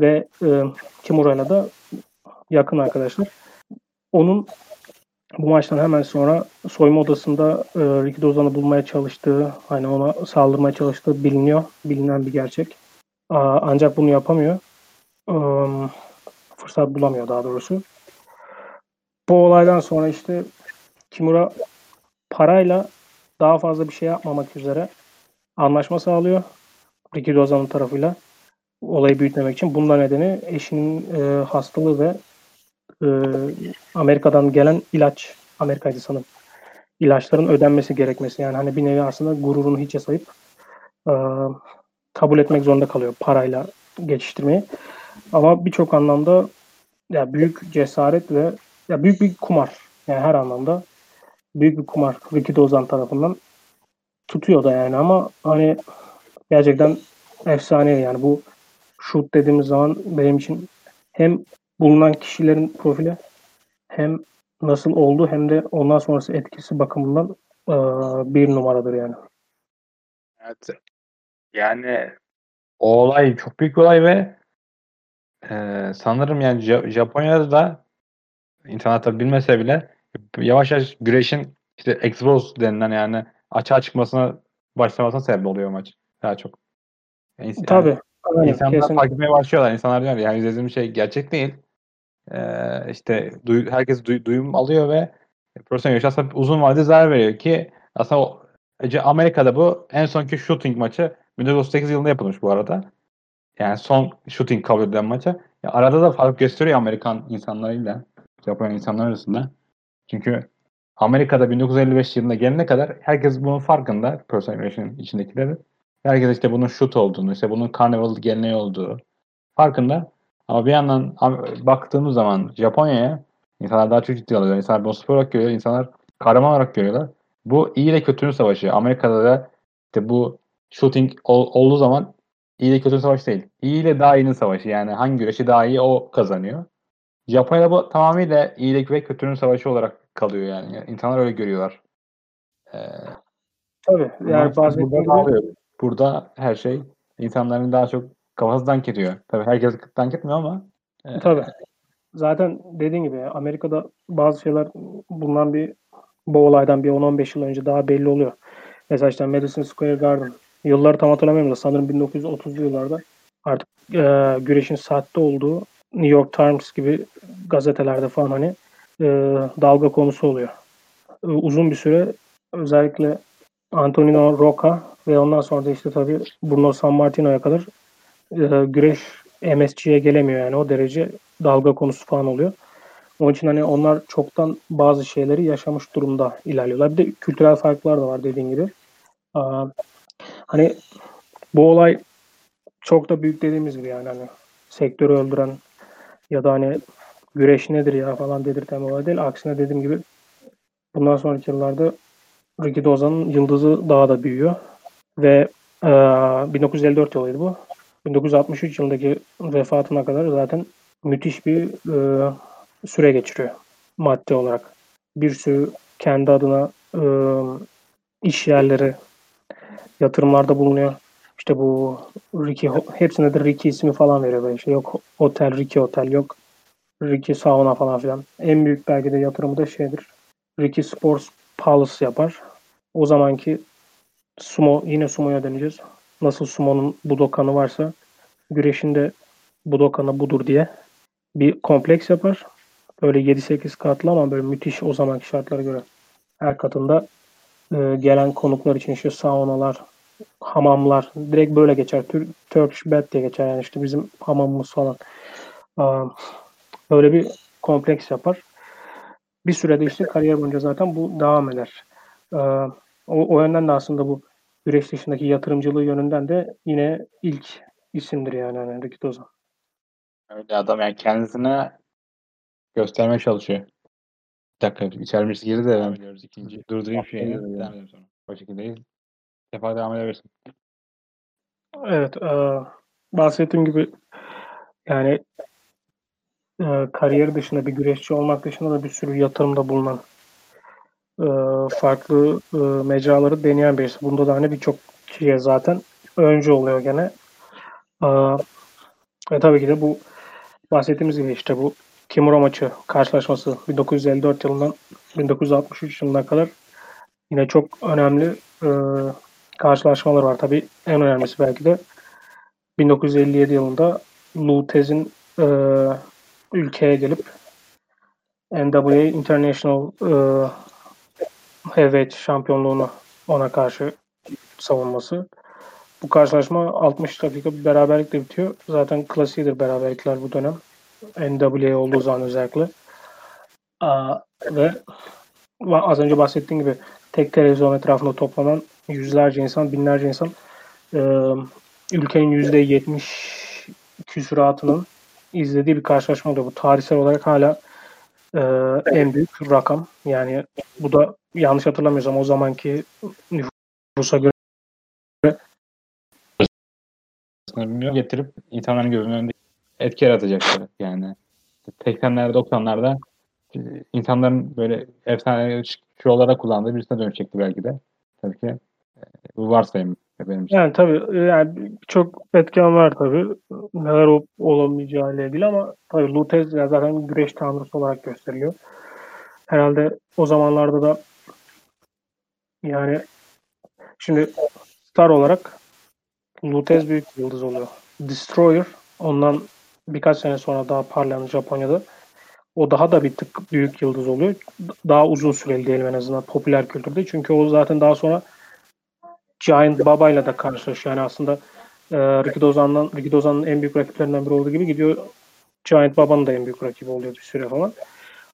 Ve e, Kimura'yla da yakın arkadaşlar. Onun bu maçtan hemen sonra soyma odasında e, Ricky Dozan'ı bulmaya çalıştığı, hani ona saldırmaya çalıştığı biliniyor. Bilinen bir gerçek. A, ancak bunu yapamıyor. E, fırsat bulamıyor daha doğrusu. Bu olaydan sonra işte Kimura parayla daha fazla bir şey yapmamak üzere anlaşma sağlıyor. Ricky Dozan'ın tarafıyla olayı büyütmemek için. Bundan nedeni eşinin e, hastalığı ve e, Amerika'dan gelen ilaç, Amerika'ydı sanırım. İlaçların ödenmesi gerekmesi. Yani hani bir nevi aslında gururunu hiçe sayıp e, kabul etmek zorunda kalıyor parayla geçiştirmeyi. Ama birçok anlamda ya büyük cesaret ve ya büyük bir kumar. Yani her anlamda büyük bir kumar Ricky Dozan tarafından tutuyor da yani ama hani gerçekten efsane yani bu shoot dediğimiz zaman benim için hem bulunan kişilerin profili hem nasıl oldu hem de ondan sonrası etkisi bakımından e, bir numaradır yani. Evet. Yani o olay çok büyük bir olay ve e, sanırım yani Japonya'da da tabi bilmese bile yavaş yavaş güreşin işte expose denilen yani açığa çıkmasına başlamasına sebep oluyor maç daha çok. Yani, Tabii. Yani, insanlar kesinlikle. etmeye başlıyorlar. İnsanlar diyor yani izlediğim şey gerçek değil. Ee, işte duy, herkes duy, duyum alıyor ve profesyonel yarış aslında uzun vadede zarar veriyor ki aslında o, Amerika'da bu en sonki shooting maçı 1938 yılında yapılmış bu arada. Yani son shooting kabul edilen maçı. Ya arada da fark gösteriyor Amerikan insanlarıyla Japon insanlar arasında. Çünkü Amerika'da 1955 yılında gelene kadar herkes bunun farkında. Personal Relation'ın içindekileri. Herkes işte bunun shoot olduğunu, işte bunun carnival geleneği olduğu farkında. Ama bir yandan baktığımız zaman Japonya'ya insanlar daha çok ciddi alıyor. İnsanlar bunu spor olarak görüyor. İnsanlar kahraman olarak görüyorlar. Bu iyi ile kötünün savaşı. Amerika'da da işte bu shooting ol, olduğu zaman iyi ile kötünün savaşı değil. İyi ile daha iyinin savaşı. Yani hangi güreşi daha iyi o kazanıyor. Japonya'da bu tamamıyla iyilik ve kötünün savaşı olarak kalıyor yani. yani insanlar öyle görüyorlar. Ee, Tabii. Yani burada, burada her şey insanların daha çok kafası dank ediyor. Tabii herkes dank etmiyor ama. E, Tabii. Zaten dediğin gibi Amerika'da bazı şeyler bundan bir bu olaydan bir 10-15 yıl önce daha belli oluyor. Mesela işte Madison Square Garden. Yılları tam hatırlamıyorum da sanırım 1930'lu yıllarda artık e, güreşin saatte olduğu New York Times gibi gazetelerde falan hani e, dalga konusu oluyor. E, uzun bir süre özellikle Antonino Roca ve ondan sonra da işte tabii Bruno San Martino'ya kadar e, güreş MSG'ye gelemiyor yani o derece dalga konusu falan oluyor. Onun için hani onlar çoktan bazı şeyleri yaşamış durumda ilerliyorlar. Bir de kültürel farklar da var dediğin gibi. Aa, hani bu olay çok da büyük dediğimiz gibi yani hani sektörü öldüren ya da hani güreş nedir ya falan dedirten olay değil. Aksine dediğim gibi bundan sonraki yıllarda Ricky Dozan'ın yıldızı daha da büyüyor. Ve e, 1954 yılıydı bu. 1963 yılındaki vefatına kadar zaten müthiş bir e, süre geçiriyor madde olarak. Bir sürü kendi adına e, iş yerleri, yatırımlarda bulunuyor. İşte bu Ricky, hepsine de Ricky ismi falan veriyor böyle işte. Yok otel, Ricky otel, yok Ricky sauna falan filan. En büyük belki de yatırımı da şeydir. Ricky Sports Palace yapar. O zamanki sumo, yine sumoya döneceğiz nasıl sumonun budokanı varsa güreşinde budokanı budur diye bir kompleks yapar. böyle 7-8 katlı ama böyle müthiş o zamanki şartlara göre. Her katında e, gelen konuklar için işte saunalar, hamamlar direkt böyle geçer. Tür, Turkish bed diye geçer yani işte bizim hamamımız falan. Böyle bir kompleks yapar. Bir sürede işte kariyer boyunca zaten bu devam eder. O, o yönden de aslında bu güreş dışındaki yatırımcılığı yönünden de yine ilk isimdir yani hani Ricky Dozan. Öyle adam yani kendisine göstermeye çalışıyor. Bir dakika içermiş girdi de devam ediyoruz ikinci. Durdurayım şu yayını. Devam edelim sonra. O şekildeyiz. Defa devam edebilirsin. Evet. E, bahsettiğim gibi yani e, kariyeri dışında bir güreşçi olmak dışında da bir sürü yatırımda bulunan e, farklı e, mecraları deneyen birisi. Bunda da hani birçok kişiye zaten öncü oluyor gene. E, ve tabii ki de bu bahsettiğimiz gibi işte bu Kimura maçı karşılaşması 1954 yılından 1963 yılına kadar yine çok önemli e, karşılaşmalar var. Tabii en önemlisi belki de 1957 yılında Lutez'in e, ülkeye gelip NWA International e, Heavyweight şampiyonluğunu ona karşı savunması. Bu karşılaşma 60 dakika bir beraberlikle bitiyor. Zaten klasiğidir beraberlikler bu dönem. NWA olduğu zaman özellikle. Aa, ve az önce bahsettiğim gibi tek televizyon etrafında toplanan yüzlerce insan, binlerce insan e, ülkenin yüzde yetmiş küsuratının izlediği bir karşılaşma oluyor. Bu tarihsel olarak hala e, en büyük rakam. Yani bu da yanlış hatırlamıyorsam o zamanki nüfusa göre getirip insanların gözünün önünde etki yaratacaklar yani. 80'lerde 90'larda e, insanların böyle efsane şovlara kullandığı birisine dönüşecekti belki de. Tabii ki e, bu varsayım benim. Yani tabii yani çok etken var tabii. Neler olup olamayacağı ile ilgili ama tabii Lutez zaten güreş tanrısı olarak gösteriliyor. Herhalde o zamanlarda da yani şimdi star olarak Lutez büyük bir yıldız oluyor. Destroyer ondan birkaç sene sonra daha parlayan Japonya'da o daha da bir tık büyük yıldız oluyor. Daha uzun süreli diyelim en azından popüler kültürde. Çünkü o zaten daha sonra Giant Baba'yla da karşılaşıyor. Yani aslında e, Ricky Dozan'dan Ricky Dozan'ın en büyük rakiplerinden biri olduğu gibi gidiyor Giant Baba'nın da en büyük rakibi oluyor bir süre falan.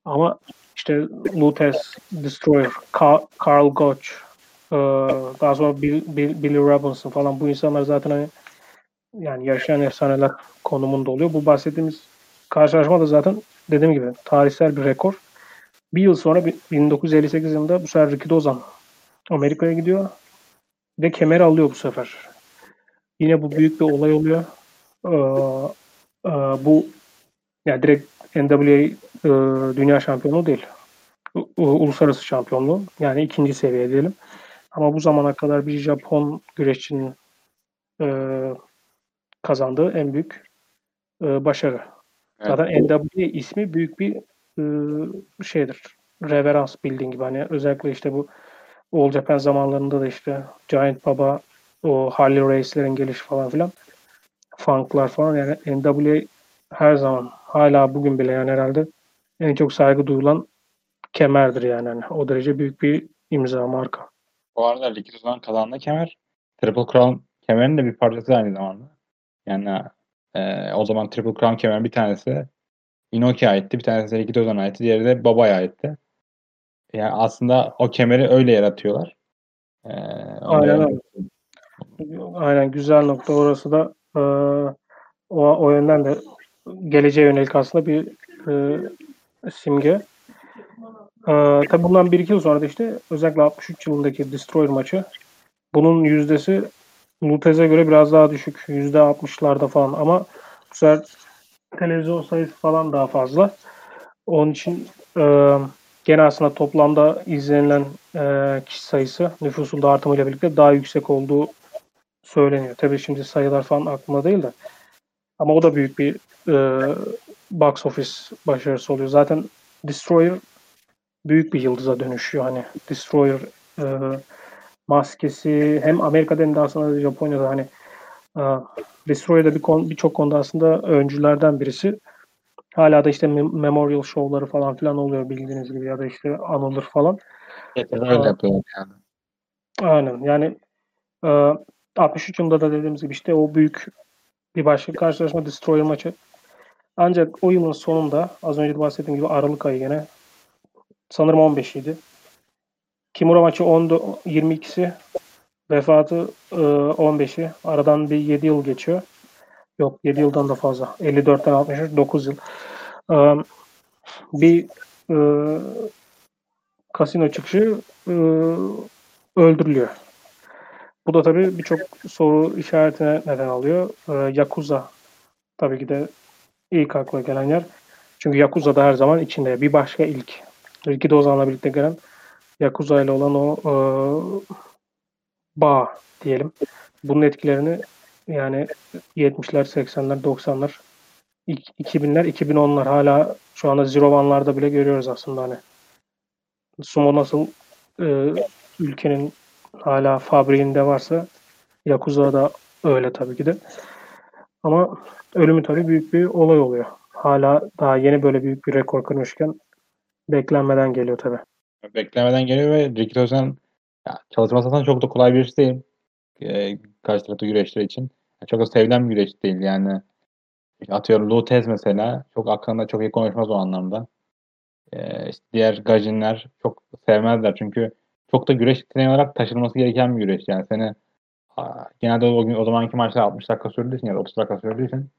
Ama işte Lutez, Destroyer, Carl Gotch, e, daha sonra Bill, Bill, Billy Robinson falan bu insanlar zaten hani yani yaşayan efsaneler konumunda oluyor. Bu bahsettiğimiz karşılaşma da zaten dediğim gibi tarihsel bir rekor. Bir yıl sonra 1958 yılında bu sefer Ricky Dozan Amerika'ya gidiyor ve kemer alıyor bu sefer. Yine bu büyük bir olay oluyor. Ee, e, bu yani direkt NWA e, dünya şampiyonu değil. U, uluslararası şampiyonluğu. Yani ikinci seviye diyelim. Ama bu zamana kadar bir Japon güreşçinin e, kazandığı en büyük e, başarı. Evet. Zaten NWA ismi büyük bir e, şeydir. Reverans bildiğin gibi. Hani özellikle işte bu All Japan zamanlarında da işte Giant Baba, o Harley Race'lerin gelişi falan filan. Funk'lar falan yani NWA her zaman hala bugün bile yani herhalde en çok saygı duyulan kemerdir yani. yani o derece büyük bir imza marka. Bu arada Rikito'dan kalan da kemer. Triple Crown kemerin de bir parçası aynı zamanda. Yani e, o zaman Triple Crown kemer bir tanesi Inoki aitti. Bir tanesi Rikito'dan aitti. Diğeri de Baba'ya aitti. Yani aslında o kemeri öyle yaratıyorlar. Ee, Aynen Aynen güzel nokta orası da e, o, o yönden de geleceğe yönelik aslında bir e, simge. E, tabi bundan bir iki yıl sonra da işte özellikle 63 yılındaki Destroyer maçı bunun yüzdesi Lutez'e göre biraz daha düşük. Yüzde 60'larda falan ama bu sefer televizyon sayısı falan daha fazla. Onun için e, gene aslında toplamda izlenilen e, kişi sayısı nüfusun da artımıyla birlikte daha yüksek olduğu söyleniyor. Tabii şimdi sayılar falan aklımda değil de. Ama o da büyük bir e, box office başarısı oluyor. Zaten Destroyer büyük bir yıldıza dönüşüyor. Hani Destroyer e, maskesi hem Amerika'da hem de aslında Japonya'da hani e, Destroyer'da bir kon, birçok konuda aslında öncülerden birisi. Hala da işte memorial show'ları falan filan oluyor bildiğiniz gibi ya da işte anılır falan. Evet, öyle yapıyorlar yani. Aynen yani e, 63 yılında da dediğimiz gibi işte o büyük bir başka karşılaşma Destroyer maçı. Ancak o yılın sonunda az önce de bahsettiğim gibi Aralık ayı gene sanırım 15 idi. Kimura maçı 10 22'si vefatı e, 15'i. Aradan bir 7 yıl geçiyor. Yok 7 yıldan da fazla. 54'ten 63 9 yıl. E, bir e, kasino çıkışı e, öldürülüyor. Bu da tabii birçok soru işaretine neden alıyor. E, Yakuza tabii ki de ilk akla gelen yer. Çünkü Yakuza da her zaman içinde. Bir başka ilk. İlki de Ozan'la birlikte gelen Yakuza ile olan o e, bağ diyelim. Bunun etkilerini yani 70'ler, 80'ler, 90'lar, 2000'ler, 2010'lar hala şu anda Zero One'larda bile görüyoruz aslında hani. Sumo nasıl e, ülkenin hala fabriğinde varsa Yakuza da öyle tabii ki de. Ama ölümü tabii büyük bir olay oluyor. Hala daha yeni böyle büyük bir rekor kırmışken beklenmeden geliyor tabii. Beklemeden geliyor ve Ricky Tozen çalışması çok da kolay bir iş değil. E, karşı tarafta güreşler için. Çok da sevilen bir güreş değil yani. Atıyorum Lutez mesela. Çok hakkında çok iyi konuşmaz o anlamda. E, diğer gajinler çok sevmezler çünkü çok da güreş treni olarak taşınması gereken bir güreş. Yani seni genelde o, gün, o zamanki maçlar 60 dakika sürdüğü için ya da 30 dakika sürdüğü için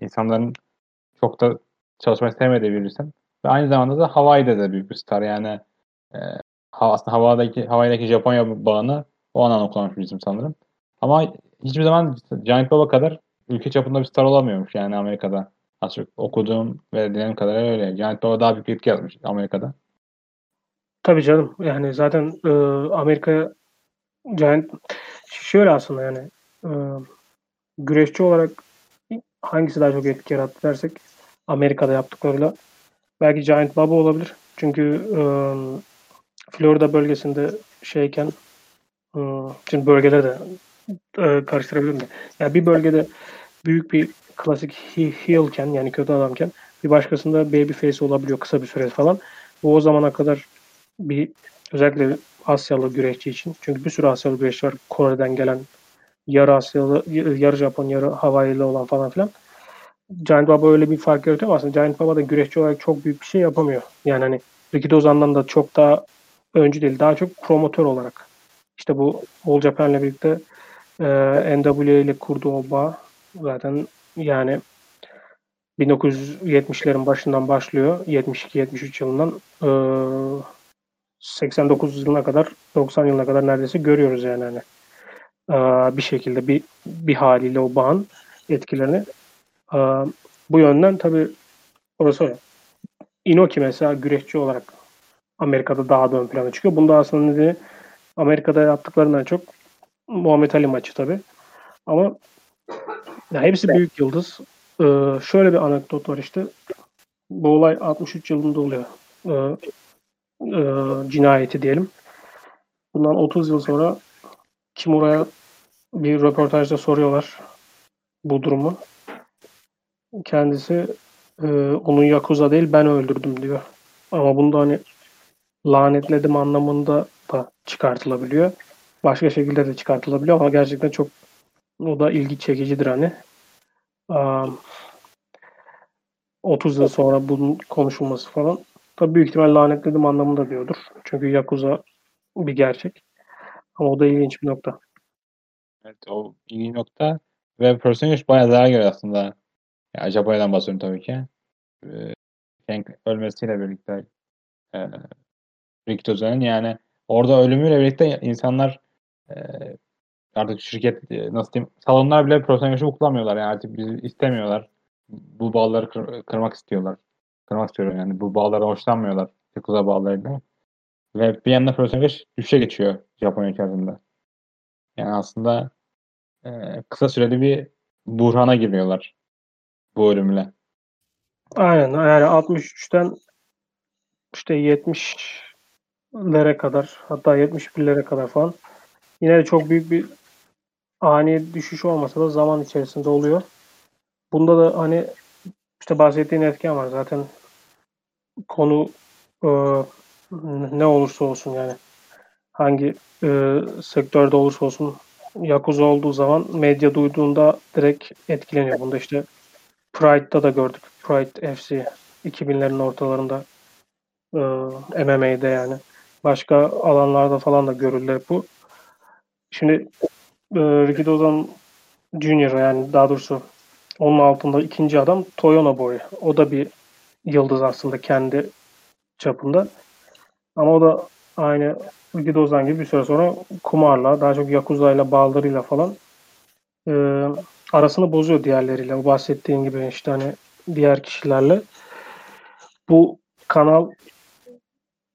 insanların çok da çalışmayı sevmediği bir isim. Ve aynı zamanda da Hawaii'de de büyük bir star. Yani e, aslında havadaki Hawaii'deki Japonya bağını o anlamda kullanmış bir isim sanırım. Ama hiçbir zaman Giant Baba kadar ülke çapında bir star olamıyormuş yani Amerika'da. Az çok okuduğum ve dinlediğim kadar öyle. Giant Baba daha büyük bir etki yapmış Amerika'da. Tabii canım. Yani zaten e, Amerika Giant şöyle aslında yani e, güreşçi olarak hangisi daha çok etki yarattı dersek Amerika'da yaptıklarıyla belki Giant Baba olabilir. Çünkü e, Florida bölgesinde şeyken şimdi bölgeleri de e, karıştırabilirim de. Yani bir bölgede büyük bir klasik heelken yani kötü adamken bir başkasında baby face olabiliyor kısa bir süre falan. Bu o zamana kadar bir özellikle Asyalı güreşçi için. Çünkü bir sürü Asyalı güreşçi var. Kore'den gelen yarı Asyalı, yarı Japon, yarı Hawaii'li olan falan filan. Giant Baba öyle bir fark yaratıyor aslında Giant Baba da güreşçi olarak çok büyük bir şey yapamıyor. Yani hani Ricky Dozan'dan da çok daha öncü değil. Daha çok promotör olarak. İşte bu All Japan'le birlikte e, NWA ile kurduğu o bağ zaten yani 1970'lerin başından başlıyor. 72-73 yılından e, 89 yılına kadar 90 yılına kadar neredeyse görüyoruz yani hani e, bir şekilde bir bir haliyle o bağın etkilerini e, bu yönden tabi orası öyle. Inoki mesela güreşçi olarak Amerika'da daha da ön plana çıkıyor. Bunda aslında nedeni Amerika'da yaptıklarından çok Muhammed Ali maçı tabi. Ama ya hepsi büyük yıldız. Ee, şöyle bir anekdot var işte. Bu olay 63 yılında oluyor. Ee, e, cinayeti diyelim. Bundan 30 yıl sonra Kimura'ya bir röportajda soruyorlar bu durumu. Kendisi e, onun Yakuza değil ben öldürdüm diyor. Ama bunda hani lanetledim anlamında da çıkartılabiliyor. Başka şekilde de çıkartılabiliyor ama gerçekten çok o da ilgi çekicidir hani. Um, 30 yıl sonra bunun konuşulması falan. Tabii büyük ihtimal lanetledim anlamında diyordur. Çünkü Yakuza bir gerçek. Ama o da ilginç bir nokta. Evet o ilginç nokta. Ve Personage bayağı zarar görüyor aslında. Yani Japonya'dan bahsediyorum tabii ki. Ee, ölmesiyle birlikte e, Rick Tozen'in yani orada ölümüyle birlikte insanlar e, artık şirket e, nasıl diyeyim salonlar bile Personage'i uklamıyorlar yani artık bizi istemiyorlar. Bu bağları kır, kırmak istiyorlar. Kırmak istiyorlar yani bu bağlara hoşlanmıyorlar. Yakuza bağlarıyla. Ve bir yandan Personage düşüşe geçiyor Japonya içerisinde. Yani aslında e, kısa süreli bir buhrana giriyorlar bu ölümle. Aynen yani 63'ten işte 70'lere kadar hatta 71'lere kadar falan yine de çok büyük bir ani düşüş olmasa da zaman içerisinde oluyor. Bunda da hani işte bahsettiğin etken var. Zaten konu e, ne olursa olsun yani hangi e, sektörde olursa olsun Yakuza olduğu zaman medya duyduğunda direkt etkileniyor. Bunda işte Pride'da da gördük. Pride FC 2000'lerin ortalarında e, MMA'de yani. Başka alanlarda falan da görüldü bu. Şimdi e, Ricky Dozan Junior yani daha doğrusu onun altında ikinci adam Toyona Boy. O da bir yıldız aslında kendi çapında. Ama o da aynı Ricky Dozan gibi bir süre sonra kumarla, daha çok Yakuza ile bağlarıyla falan e, arasını bozuyor diğerleriyle. O bahsettiğin gibi işte hani diğer kişilerle. Bu kanal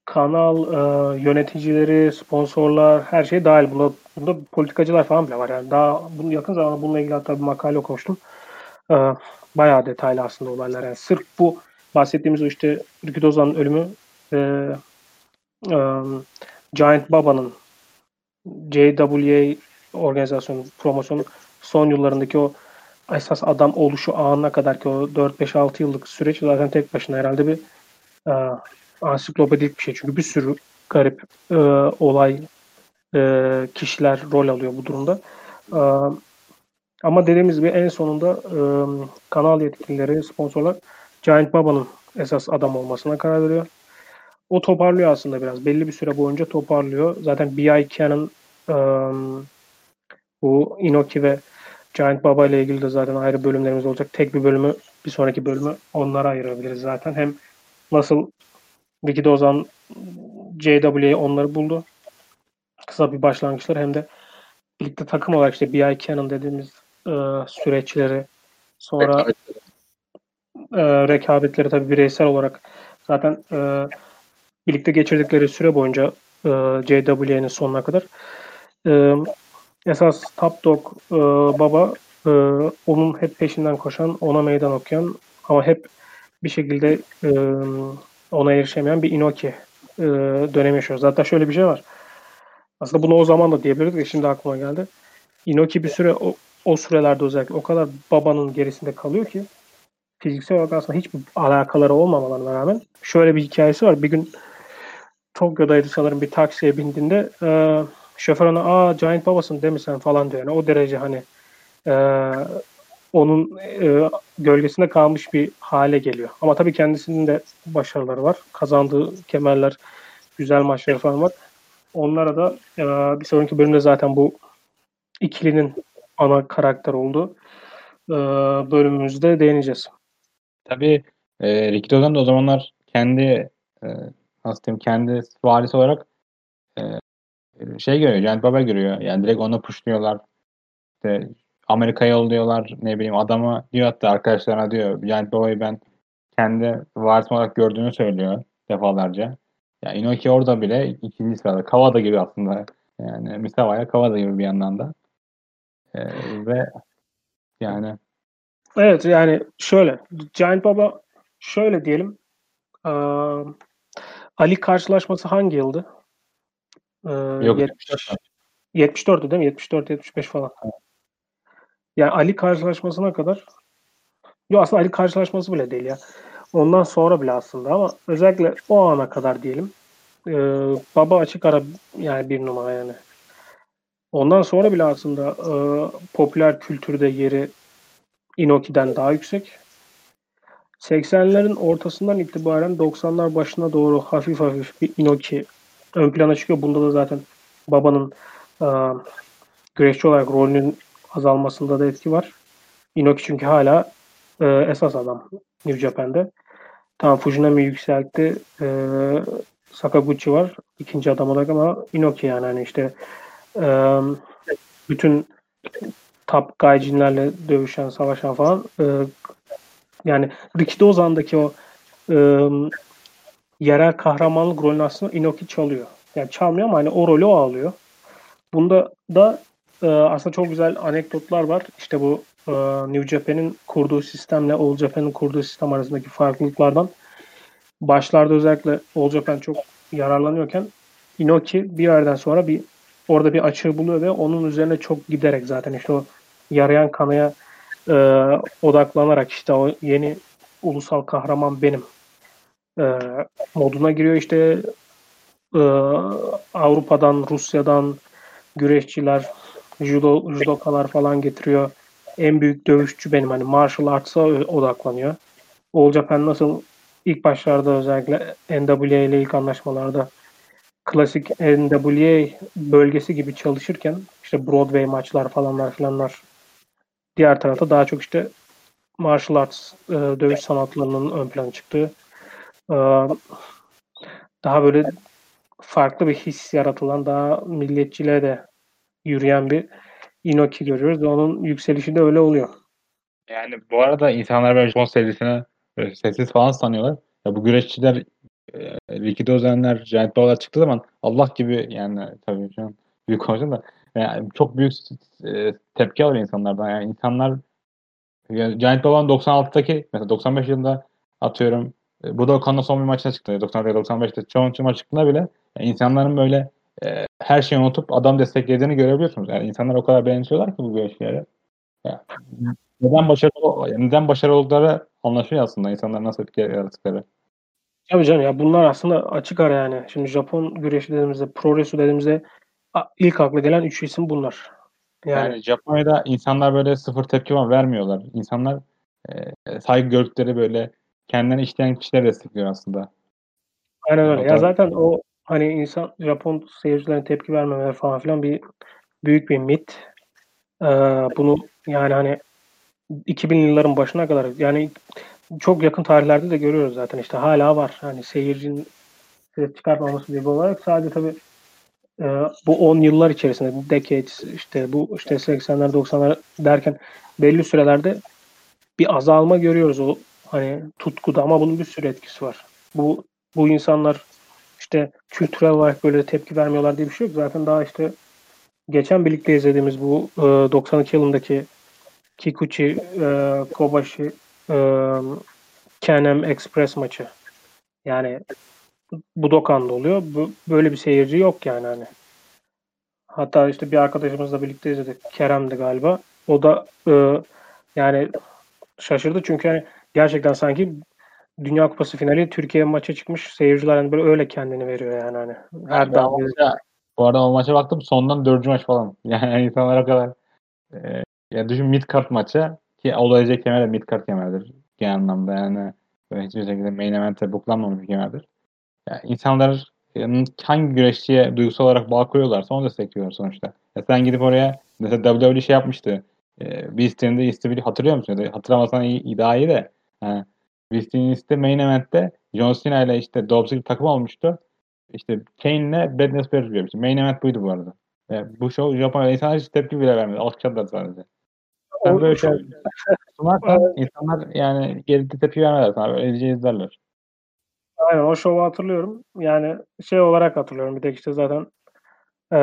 kanal e, yöneticileri, sponsorlar her şey dahil. Bunda, bunda politikacılar falan bile var. Yani daha bunu yakın zamanda bununla ilgili hatta bir makale okumuştum. E, bayağı detaylı aslında olaylar. Yani sırf bu bahsettiğimiz o işte Ricky Dozan'ın ölümü e, e, Giant Baba'nın JWA organizasyonu, promosyonu son yıllarındaki o esas adam oluşu anına kadar ki o 4-5-6 yıllık süreç zaten tek başına herhalde bir e, ansiklopedik bir şey. Çünkü bir sürü garip e, olay e, kişiler rol alıyor bu durumda. E, ama dediğimiz gibi en sonunda e, kanal yetkilileri, sponsorlar Giant Baba'nın esas adam olmasına karar veriyor. O toparlıyor aslında biraz. Belli bir süre boyunca toparlıyor. Zaten B.I. Canon e, bu Inoki ve Giant Baba ile ilgili de zaten ayrı bölümlerimiz olacak. Tek bir bölümü, bir sonraki bölümü onlara ayırabiliriz zaten. Hem nasıl Wiki Dozan JWA onları buldu. Kısa bir başlangıçlar hem de birlikte takım olarak işte B.I. Canon dediğimiz e, süreçleri sonra e, rekabetleri tabii bireysel olarak zaten e, birlikte geçirdikleri süre boyunca e, JWA'nın sonuna kadar e, esas Top Dog e, baba e, onun hep peşinden koşan, ona meydan okuyan ama hep bir şekilde e, ona erişemeyen bir Inoki e, dönemi yaşıyoruz. Zaten şöyle bir şey var. Aslında bunu o zaman da diyebilirdik de şimdi aklıma geldi. Inoki bir süre o, o sürelerde özellikle o kadar babanın gerisinde kalıyor ki fiziksel olarak aslında hiçbir alakaları olmamalarına rağmen şöyle bir hikayesi var. Bir gün Tokyo'daydı sanırım bir taksiye bindiğinde e, şoför ona aa Giant babasın değil sen falan diyor. Yani o derece hani e, onun e, gölgesinde kalmış bir hale geliyor. Ama tabii kendisinin de başarıları var. Kazandığı kemerler, güzel maçları falan var. Onlara da e, bir sonraki bölümde zaten bu ikilinin ana karakter olduğu e, bölümümüzde değineceğiz. Tabii e, Ricky da o zamanlar kendi e, nasıl kendi varisi olarak e, şey görüyor. Giant Baba görüyor. Yani direkt onu pushluyorlar. İşte Amerika'ya yolluyorlar. Ne bileyim adamı diyor hatta arkadaşlarına diyor. Giant Baba'yı ben kendi varisim olarak gördüğünü söylüyor defalarca. Yani Inoki orada bile ikinci sırada. Kawada gibi aslında. Yani Misawa'ya Kawada gibi bir yandan da. Ee, ve yani Evet yani şöyle Giant Baba şöyle diyelim ee, Ali karşılaşması hangi yıldı? Ee, Yok. 70, 74'tü değil mi? 74 75 falan. Yani Ali karşılaşmasına kadar Yok aslında Ali karşılaşması bile değil ya. Ondan sonra bile aslında ama özellikle o ana kadar diyelim. E, baba açık ara yani bir numara yani. Ondan sonra bile aslında e, popüler kültürde yeri Inoki'den daha yüksek. 80'lerin ortasından itibaren 90'lar başına doğru hafif hafif bir Inoki ön plana çıkıyor. Bunda da zaten babanın e, güreşçi olarak rolünün azalmasında da etki var. Inoki çünkü hala e, esas adam New Japan'de. Tamam Fujinami yükseltti. E, Sakaguchi var. ikinci adam olarak ama Inoki yani hani işte e, bütün top gaijinlerle dövüşen, savaşan falan e, yani Rikido Ozan'daki o e, yerel kahramanlık rolünü aslında Inoki çalıyor. Yani çalmıyor ama hani o rolü o alıyor. Bunda da e, aslında çok güzel anekdotlar var. İşte bu e, New Japan'in kurduğu sistemle All Japan'in kurduğu sistem arasındaki farklılıklardan başlarda özellikle All Japan çok yararlanıyorken Inoki bir yerden sonra bir orada bir açığı buluyor ve onun üzerine çok giderek zaten işte o yarayan kanaya e, odaklanarak işte o yeni ulusal kahraman benim e, moduna giriyor. İşte e, Avrupa'dan, Rusya'dan güreşçiler, judo, judokalar falan getiriyor. En büyük dövüşçü benim. Hani martial arts'a odaklanıyor. All Japan nasıl ilk başlarda özellikle NWA ile ilk anlaşmalarda klasik NWA bölgesi gibi çalışırken işte Broadway maçlar falanlar filanlar diğer tarafta daha çok işte martial arts e, dövüş sanatlarının ön plana çıktığı e, daha böyle farklı bir his yaratılan daha milliyetçiliğe de yürüyen bir Inoki görüyoruz onun yükselişi de öyle oluyor. Yani bu arada insanlar böyle Japon serisine böyle sessiz falan sanıyorlar. Ya bu güreşçiler e, Ricky Dozenler, Giant Bawler çıktığı zaman Allah gibi yani tabii şu an büyük konuşuyorum da yani çok büyük e, tepki alıyor insanlardan. Yani insanlar yani Giant Bawler'ın 96'daki mesela 95 yılında atıyorum e, Budokan'la son bir maçına çıktı. 94-95'te çoğunca maç çıktığında bile yani insanların böyle e, her şeyi unutup adam desteklediğini görebiliyorsunuz. Yani insanlar o kadar beğeniyorlar ki bu güreşleri. Yani, neden başarılı neden başarılı oldukları anlaşıyor aslında insanlar nasıl etki yarattıkları. Tabii canım ya bunlar aslında açık ara yani. Şimdi Japon güreşi dediğimizde, pro wrestling dediğimizde ilk akla gelen üç isim bunlar. Yani, yani Japonya'da insanlar böyle sıfır tepki var vermiyorlar. İnsanlar e, saygı gördükleri böyle kendilerini işleyen kişiler destekliyor aslında. Aynen öyle. Ya zaten o hani insan Japon seyircilerin tepki vermemeleri falan filan bir büyük bir mit. Ee, bunu yani hani 2000 yılların başına kadar yani çok yakın tarihlerde de görüyoruz zaten işte hala var. Hani seyircinin ses çıkartmaması gibi olarak sadece tabii e, bu 10 yıllar içerisinde decades işte bu işte 80'ler 90'lar derken belli sürelerde bir azalma görüyoruz o hani tutkuda ama bunun bir sürü etkisi var. Bu bu insanlar işte kültürel olarak böyle tepki vermiyorlar diye bir şey yok. Zaten daha işte geçen birlikte izlediğimiz bu e, 92 yılındaki Kikuchi e, Kobashi e, Canem Express maçı. Yani Budokan'da oluyor. Bu, böyle bir seyirci yok yani hani. Hatta işte bir arkadaşımızla birlikte izledik. Kerem'di galiba. O da e, yani şaşırdı çünkü hani gerçekten sanki Dünya Kupası finali Türkiye maça çıkmış. Seyirciler hani böyle öyle kendini veriyor yani hani. Her yani maça, bu arada o maça baktım sondan dördüncü maç falan. Yani insanlar o kadar e, ya düşün mid card maça ki olacak kemer de mid card kemerdir genel anlamda yani hiçbir şekilde main event'e buklanmamış bir kemerdir. Yani insanlar yani hangi güreşçiye duygusal olarak bağ kuruyorlarsa onu destekliyorlar sonuçta. Ya sen gidip oraya mesela WWE şey yapmıştı. E, Beast'in de East'i hatırlıyor musun? Hatırlamasan iyi, daha iyi de. Yani, East'te main event'te John Cena ile işte Ziggler takım olmuştu. İşte Kane'le Bad News Bears yapmıştı. Main event buydu bu arada. Yani bu show Japonya insanlar hiç tepki bile vermedi. Alkışladılar sadece. Sen böyle şey sunarsan insanlar yani geride tepki vermezler sana. Böyle izlerler. Aynen o şovu hatırlıyorum. Yani şey olarak hatırlıyorum. Bir de işte zaten e,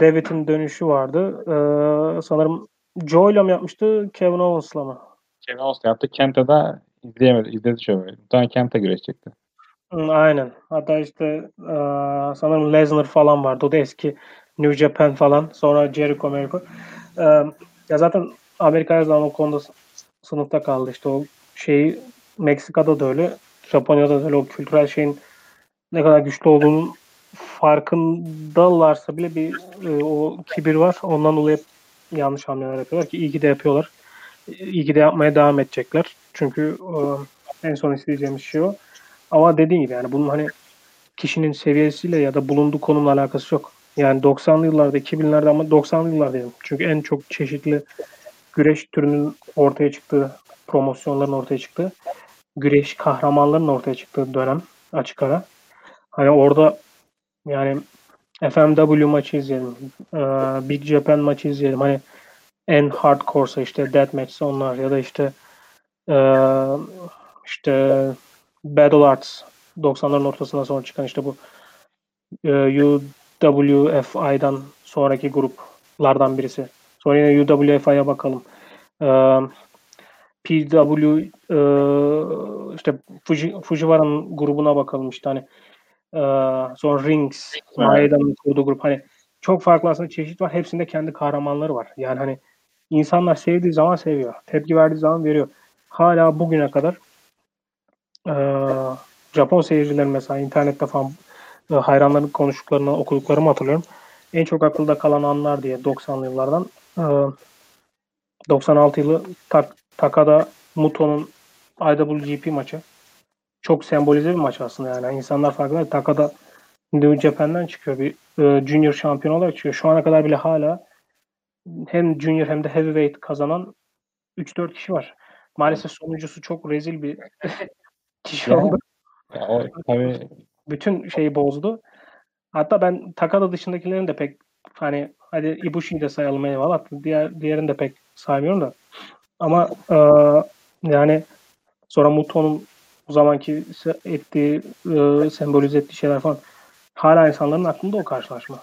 David'in dönüşü vardı. E, sanırım Joe'yla mı yapmıştı? Kevin Owens'la mı? Kevin Owens'la yaptı. Kenta'da izleyemedi. İzledi şovu. Muhtemelen Kenta güreşecekti. Aynen. Hatta işte e, sanırım Lesnar falan vardı. O da eski New Japan falan. Sonra Jericho Americo. E, ya zaten Amerika her zaman o konuda sınıfta kaldı. İşte o şeyi Meksika'da da öyle. Japonya'da da öyle o kültürel şeyin ne kadar güçlü olduğunun farkındalarsa bile bir e, o kibir var. Ondan dolayı yanlış hamleler yapıyorlar ki iyi ki de yapıyorlar. De yapmaya devam edecekler. Çünkü e, en son isteyeceğimiz şey o. Ama dediğim gibi yani bunun hani kişinin seviyesiyle ya da bulunduğu konumla alakası yok. Yani 90'lı yıllarda, 2000'lerde ama 90'lı yıllar diyelim. Çünkü en çok çeşitli güreş türünün ortaya çıktığı, promosyonların ortaya çıktığı güreş kahramanların ortaya çıktığı dönem açık ara. Hani orada yani FMW maçı izleyelim. E, Big Japan maçı izleyelim. Hani en hardcore'sa işte deathmatch'se onlar ya da işte e, işte Battle Arts 90'ların ortasından sonra çıkan işte bu e, UWFI'dan sonraki gruplardan birisi. Sonra yine UWFI'ye bakalım. E, PW e, işte Fuji, Fujiwara'nın grubuna bakalım işte hani e, sonra Rings, Maeda'nın kurduğu grup hani çok farklı aslında çeşit var. Hepsinde kendi kahramanları var. Yani hani insanlar sevdiği zaman seviyor. Tepki verdiği zaman veriyor. Hala bugüne kadar e, Japon seyircilerin mesela internette falan e, hayranların konuştuklarını okuduklarımı hatırlıyorum. En çok akılda kalan anlar diye 90'lı yıllardan e, 96 yılı tak, Takada Muto'nun IWGP maçı. Çok sembolize bir maç aslında yani. İnsanlar farkında Takada New Japan'dan çıkıyor. Bir e, junior şampiyon olarak çıkıyor. Şu ana kadar bile hala hem junior hem de heavyweight kazanan 3-4 kişi var. Maalesef sonuncusu çok rezil bir kişi Ya, oldu. Ya o tabii Bütün şeyi bozdu. Hatta ben Takada dışındakilerin de pek hani hadi Ibushi'yi de sayalım eyvallah. Diğer, diğerini de pek saymıyorum da. Ama e, yani sonra Muto'nun o zamanki ettiği, e, sembolize ettiği şeyler falan hala insanların aklında o karşılaşma.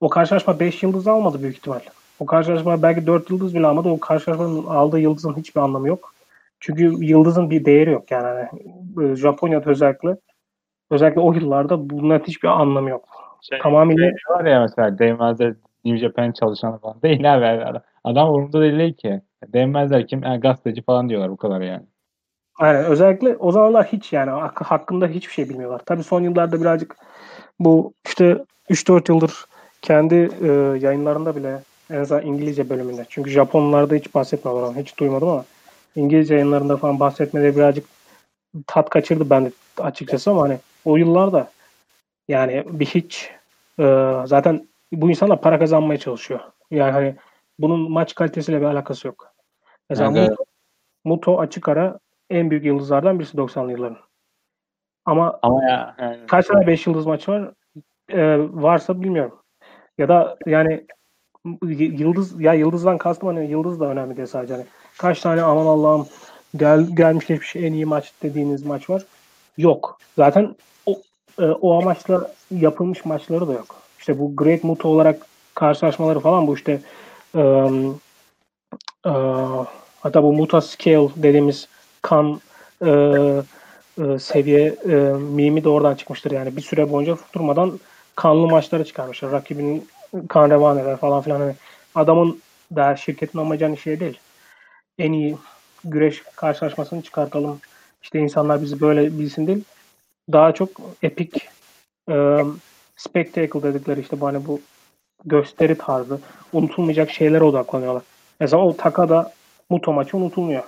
O karşılaşma 5 yıldız almadı büyük ihtimal. O karşılaşma belki 4 yıldız bile almadı. O karşılaşmanın aldığı yıldızın hiçbir anlamı yok. Çünkü yıldızın bir değeri yok yani. Hani, e, Japonya'da özellikle özellikle o yıllarda bunların hiçbir anlamı yok. şey, Tamamıyla şey var ya mesela Değmezler New Japan çalışanı falan değil abi. Adam- Adam umurunda değil ki. Değmezler kim? Ha, gazeteci falan diyorlar bu kadar yani. Aynen. Özellikle o zamanlar hiç yani hak- hakkında hiçbir şey bilmiyorlar. Tabii son yıllarda birazcık bu işte 3-4 yıldır kendi e, yayınlarında bile en azından İngilizce bölümünde. Çünkü Japonlarda hiç bahsetmiyorlar. Hiç duymadım ama İngilizce yayınlarında falan bahsetmeleri birazcık tat kaçırdı ben de açıkçası ama hani o yıllarda yani bir hiç e, zaten bu insanlar para kazanmaya çalışıyor. Yani hani bunun maç kalitesiyle bir alakası yok. Mesela Yani- Muto, Muto açık ara en büyük yıldızlardan birisi 90'lı yılların. Ama Ama ya yani, kaç tane 5 yıldız maçı var? Ee, varsa bilmiyorum. Ya da yani yıldız ya yıldızdan kastım hani yıldız da önemli diye sadece hani kaç tane aman Allah'ım gel, gelmiş geçmiş en iyi maç dediğiniz maç var? Yok. Zaten o, e, o amaçla yapılmış maçları da yok. İşte bu Great Muto olarak karşılaşmaları falan bu işte ım, e, hatta bu Muta Scale dediğimiz kan e, e, seviye e, mimi de oradan çıkmıştır yani bir süre boyunca durmadan kanlı maçları çıkarmışlar. Rakibinin kan revaneler falan filan. Hani adamın da şirketin amacı hani şey değil. En iyi güreş karşılaşmasını çıkartalım. İşte insanlar bizi böyle bilsin değil. Daha çok epik e, spectacle dedikleri işte bu hani bu gösteri tarzı unutulmayacak şeylere odaklanıyorlar. Mesela o Takada Muto maçı unutulmuyor.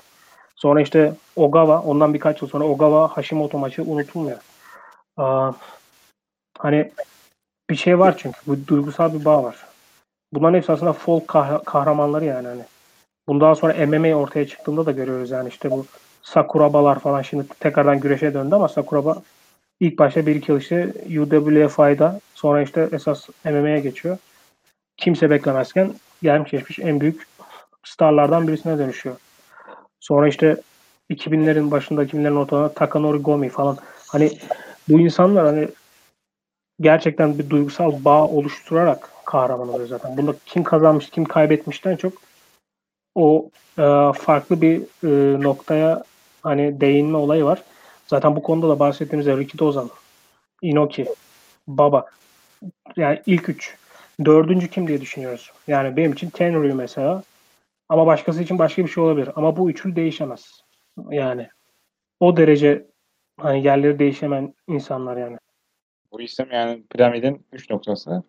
Sonra işte Ogawa ondan birkaç yıl sonra Ogawa Hashimoto maçı unutulmuyor. Aa, hani bir şey var çünkü. Bu duygusal bir bağ var. Bunların hepsi aslında folk kah- kahramanları yani hani. Bundan sonra MMA ortaya çıktığında da görüyoruz yani işte bu Sakuraba'lar falan şimdi tekrardan güreşe döndü ama Sakuraba ilk başta bir iki yıl işte UWFI'da sonra işte esas MMA'ye geçiyor. Kimse beklemezken gelmiş geçmiş en büyük starlardan birisine dönüşüyor. Sonra işte 2000'lerin başında 2000'lerin ortalarında Takanori Gomi falan. Hani bu insanlar hani gerçekten bir duygusal bağ oluşturarak kahraman oluyor zaten. Bunda kim kazanmış, kim kaybetmişten çok o e, farklı bir e, noktaya hani değinme olayı var. Zaten bu konuda da bahsettiğimiz Ricky Dozan, Inoki, Baba. Yani ilk üç. Dördüncü kim diye düşünüyoruz. Yani benim için Tenryu mesela. Ama başkası için başka bir şey olabilir. Ama bu üçlü değişemez. Yani o derece hani yerleri değişemeyen insanlar yani. Bu isim yani piramidin 3 noktası.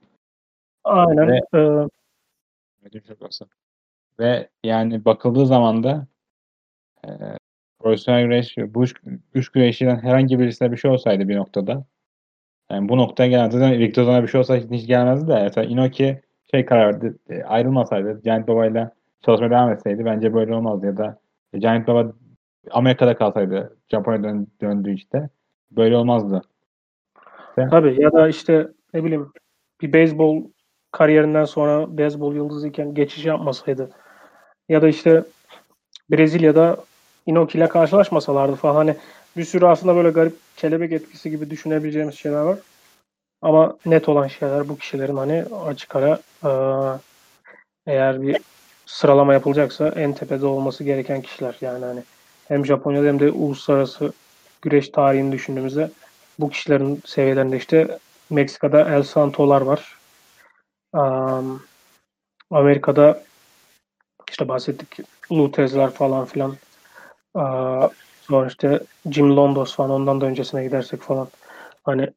Aynen. Ve- Ee, Piramidin üç noktası. Ve yani bakıldığı zaman da e, profesyonel güreş, bu üç, üç güreşçiden herhangi birisine bir şey olsaydı bir noktada yani bu noktaya gelen zaten Dozan'a bir şey olsa hiç, hiç gelmezdi de mesela Inoki şey karar verdi e, ayrılmasaydı Giant Baba'yla çalışmaya devam etseydi bence böyle olmazdı ya da Giant Baba Amerika'da kalsaydı Japonya'ya dön, döndü işte böyle olmazdı. Tabii ya da işte ne bileyim bir beyzbol kariyerinden sonra beyzbol yıldızı iken geçiş yapmasaydı ya da işte Brezilya'da Inoki ile karşılaşmasalardı falan hani bir sürü aslında böyle garip kelebek etkisi gibi düşünebileceğimiz şeyler var. Ama net olan şeyler bu kişilerin hani açık ara eğer bir sıralama yapılacaksa en tepede olması gereken kişiler. Yani hani hem Japonya'da hem de uluslararası güreş tarihini düşündüğümüzde bu kişilerin seviyelerinde işte Meksika'da El Santo'lar var. Am, Amerika'da işte bahsettik Lutez'ler falan filan. Aa, Sonra işte Jim Londos falan ondan da öncesine gidersek falan. Hani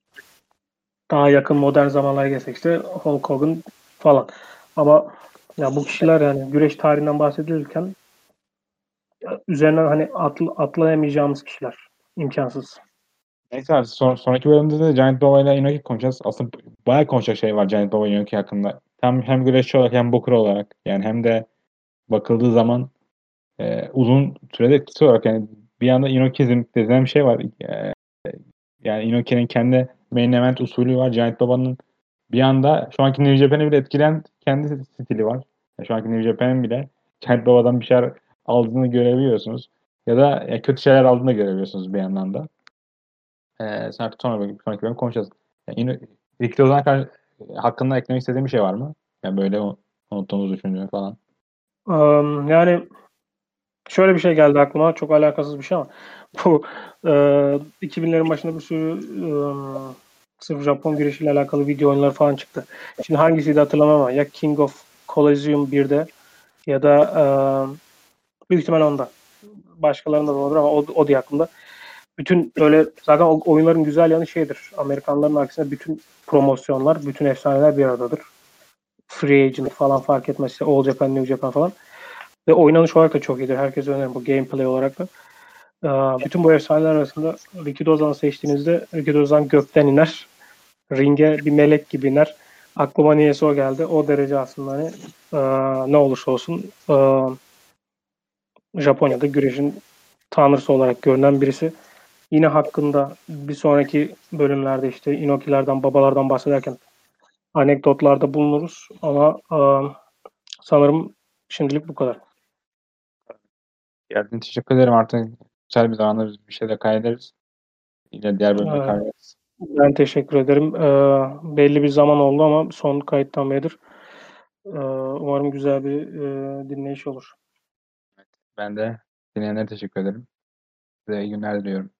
daha yakın modern zamanlara gelsek işte Hulk Hogan falan. Ama ya bu kişiler yani güreş tarihinden bahsedilirken üzerinden hani atl atlayamayacağımız kişiler. imkansız. Neyse abi son, sonraki bölümde de Giant Baba ile Inoki konuşacağız. Aslında bayağı konuşacak şey var Giant Baba Inoki hakkında. Hem, hem güreşçi olarak hem booker olarak. Yani hem de bakıldığı zaman e, uzun sürede etkisi olarak yani bir anda Inokizm denilen bir şey var. E, yani Inoki'nin kendi main event usulü var. Giant Baba'nın bir anda şu anki New Japan'ı bile etkileyen kendi stili var. Yani şu anki New Japan'ın bile Giant Baba'dan bir şeyler aldığını görebiliyorsunuz. Ya da ya kötü şeyler aldığını görebiliyorsunuz bir yandan da. Ee, sen artık sonra sonraki bölüm konuşacağız. Yani Ricky Lozan hakkında eklemek istediğin bir şey var mı? Yani böyle unuttuğumuz düşündüğün falan. Um, yani şöyle bir şey geldi aklıma. Çok alakasız bir şey ama bu e, 2000'lerin başında bir sürü e, sırf Japon girişiyle alakalı video oyunlar falan çıktı. Şimdi hangisiydi hatırlamam ama ya King of Coliseum 1'de ya da e, büyük ihtimal onda. Başkalarında da olur ama o, o diye aklımda. Bütün öyle zaten oyunların güzel yanı şeydir. Amerikanların aksine bütün promosyonlar, bütün efsaneler bir aradadır. Free Agent falan fark etmez. İşte All Japan, New Japan falan. Ve oynanış olarak da çok iyidir. Herkes önerir bu gameplay olarak da. Ee, bütün bu efsaneler arasında Ricky Dozan'ı seçtiğinizde Ricky Dozan gökten iner. Ringe bir melek gibi iner. Aklıma niyeyse o geldi. O derece aslında hani e, ne olursa olsun e, Japonya'da güreşin tanrısı olarak görünen birisi. Yine hakkında bir sonraki bölümlerde işte Inoki'lerden, babalardan bahsederken anekdotlarda bulunuruz. Ama e, sanırım şimdilik bu kadar. Geldiğin teşekkür ederim. Artık güzel bir zamanda bir şeyler kaydederiz. Yine diğer bölümde evet. kaydederiz. Ben teşekkür ederim. Ee, belli bir zaman oldu ama son kayıttan beridir. Ee, umarım güzel bir e, dinleyiş olur. Ben de dinleyenlere teşekkür ederim. Size iyi günler diliyorum.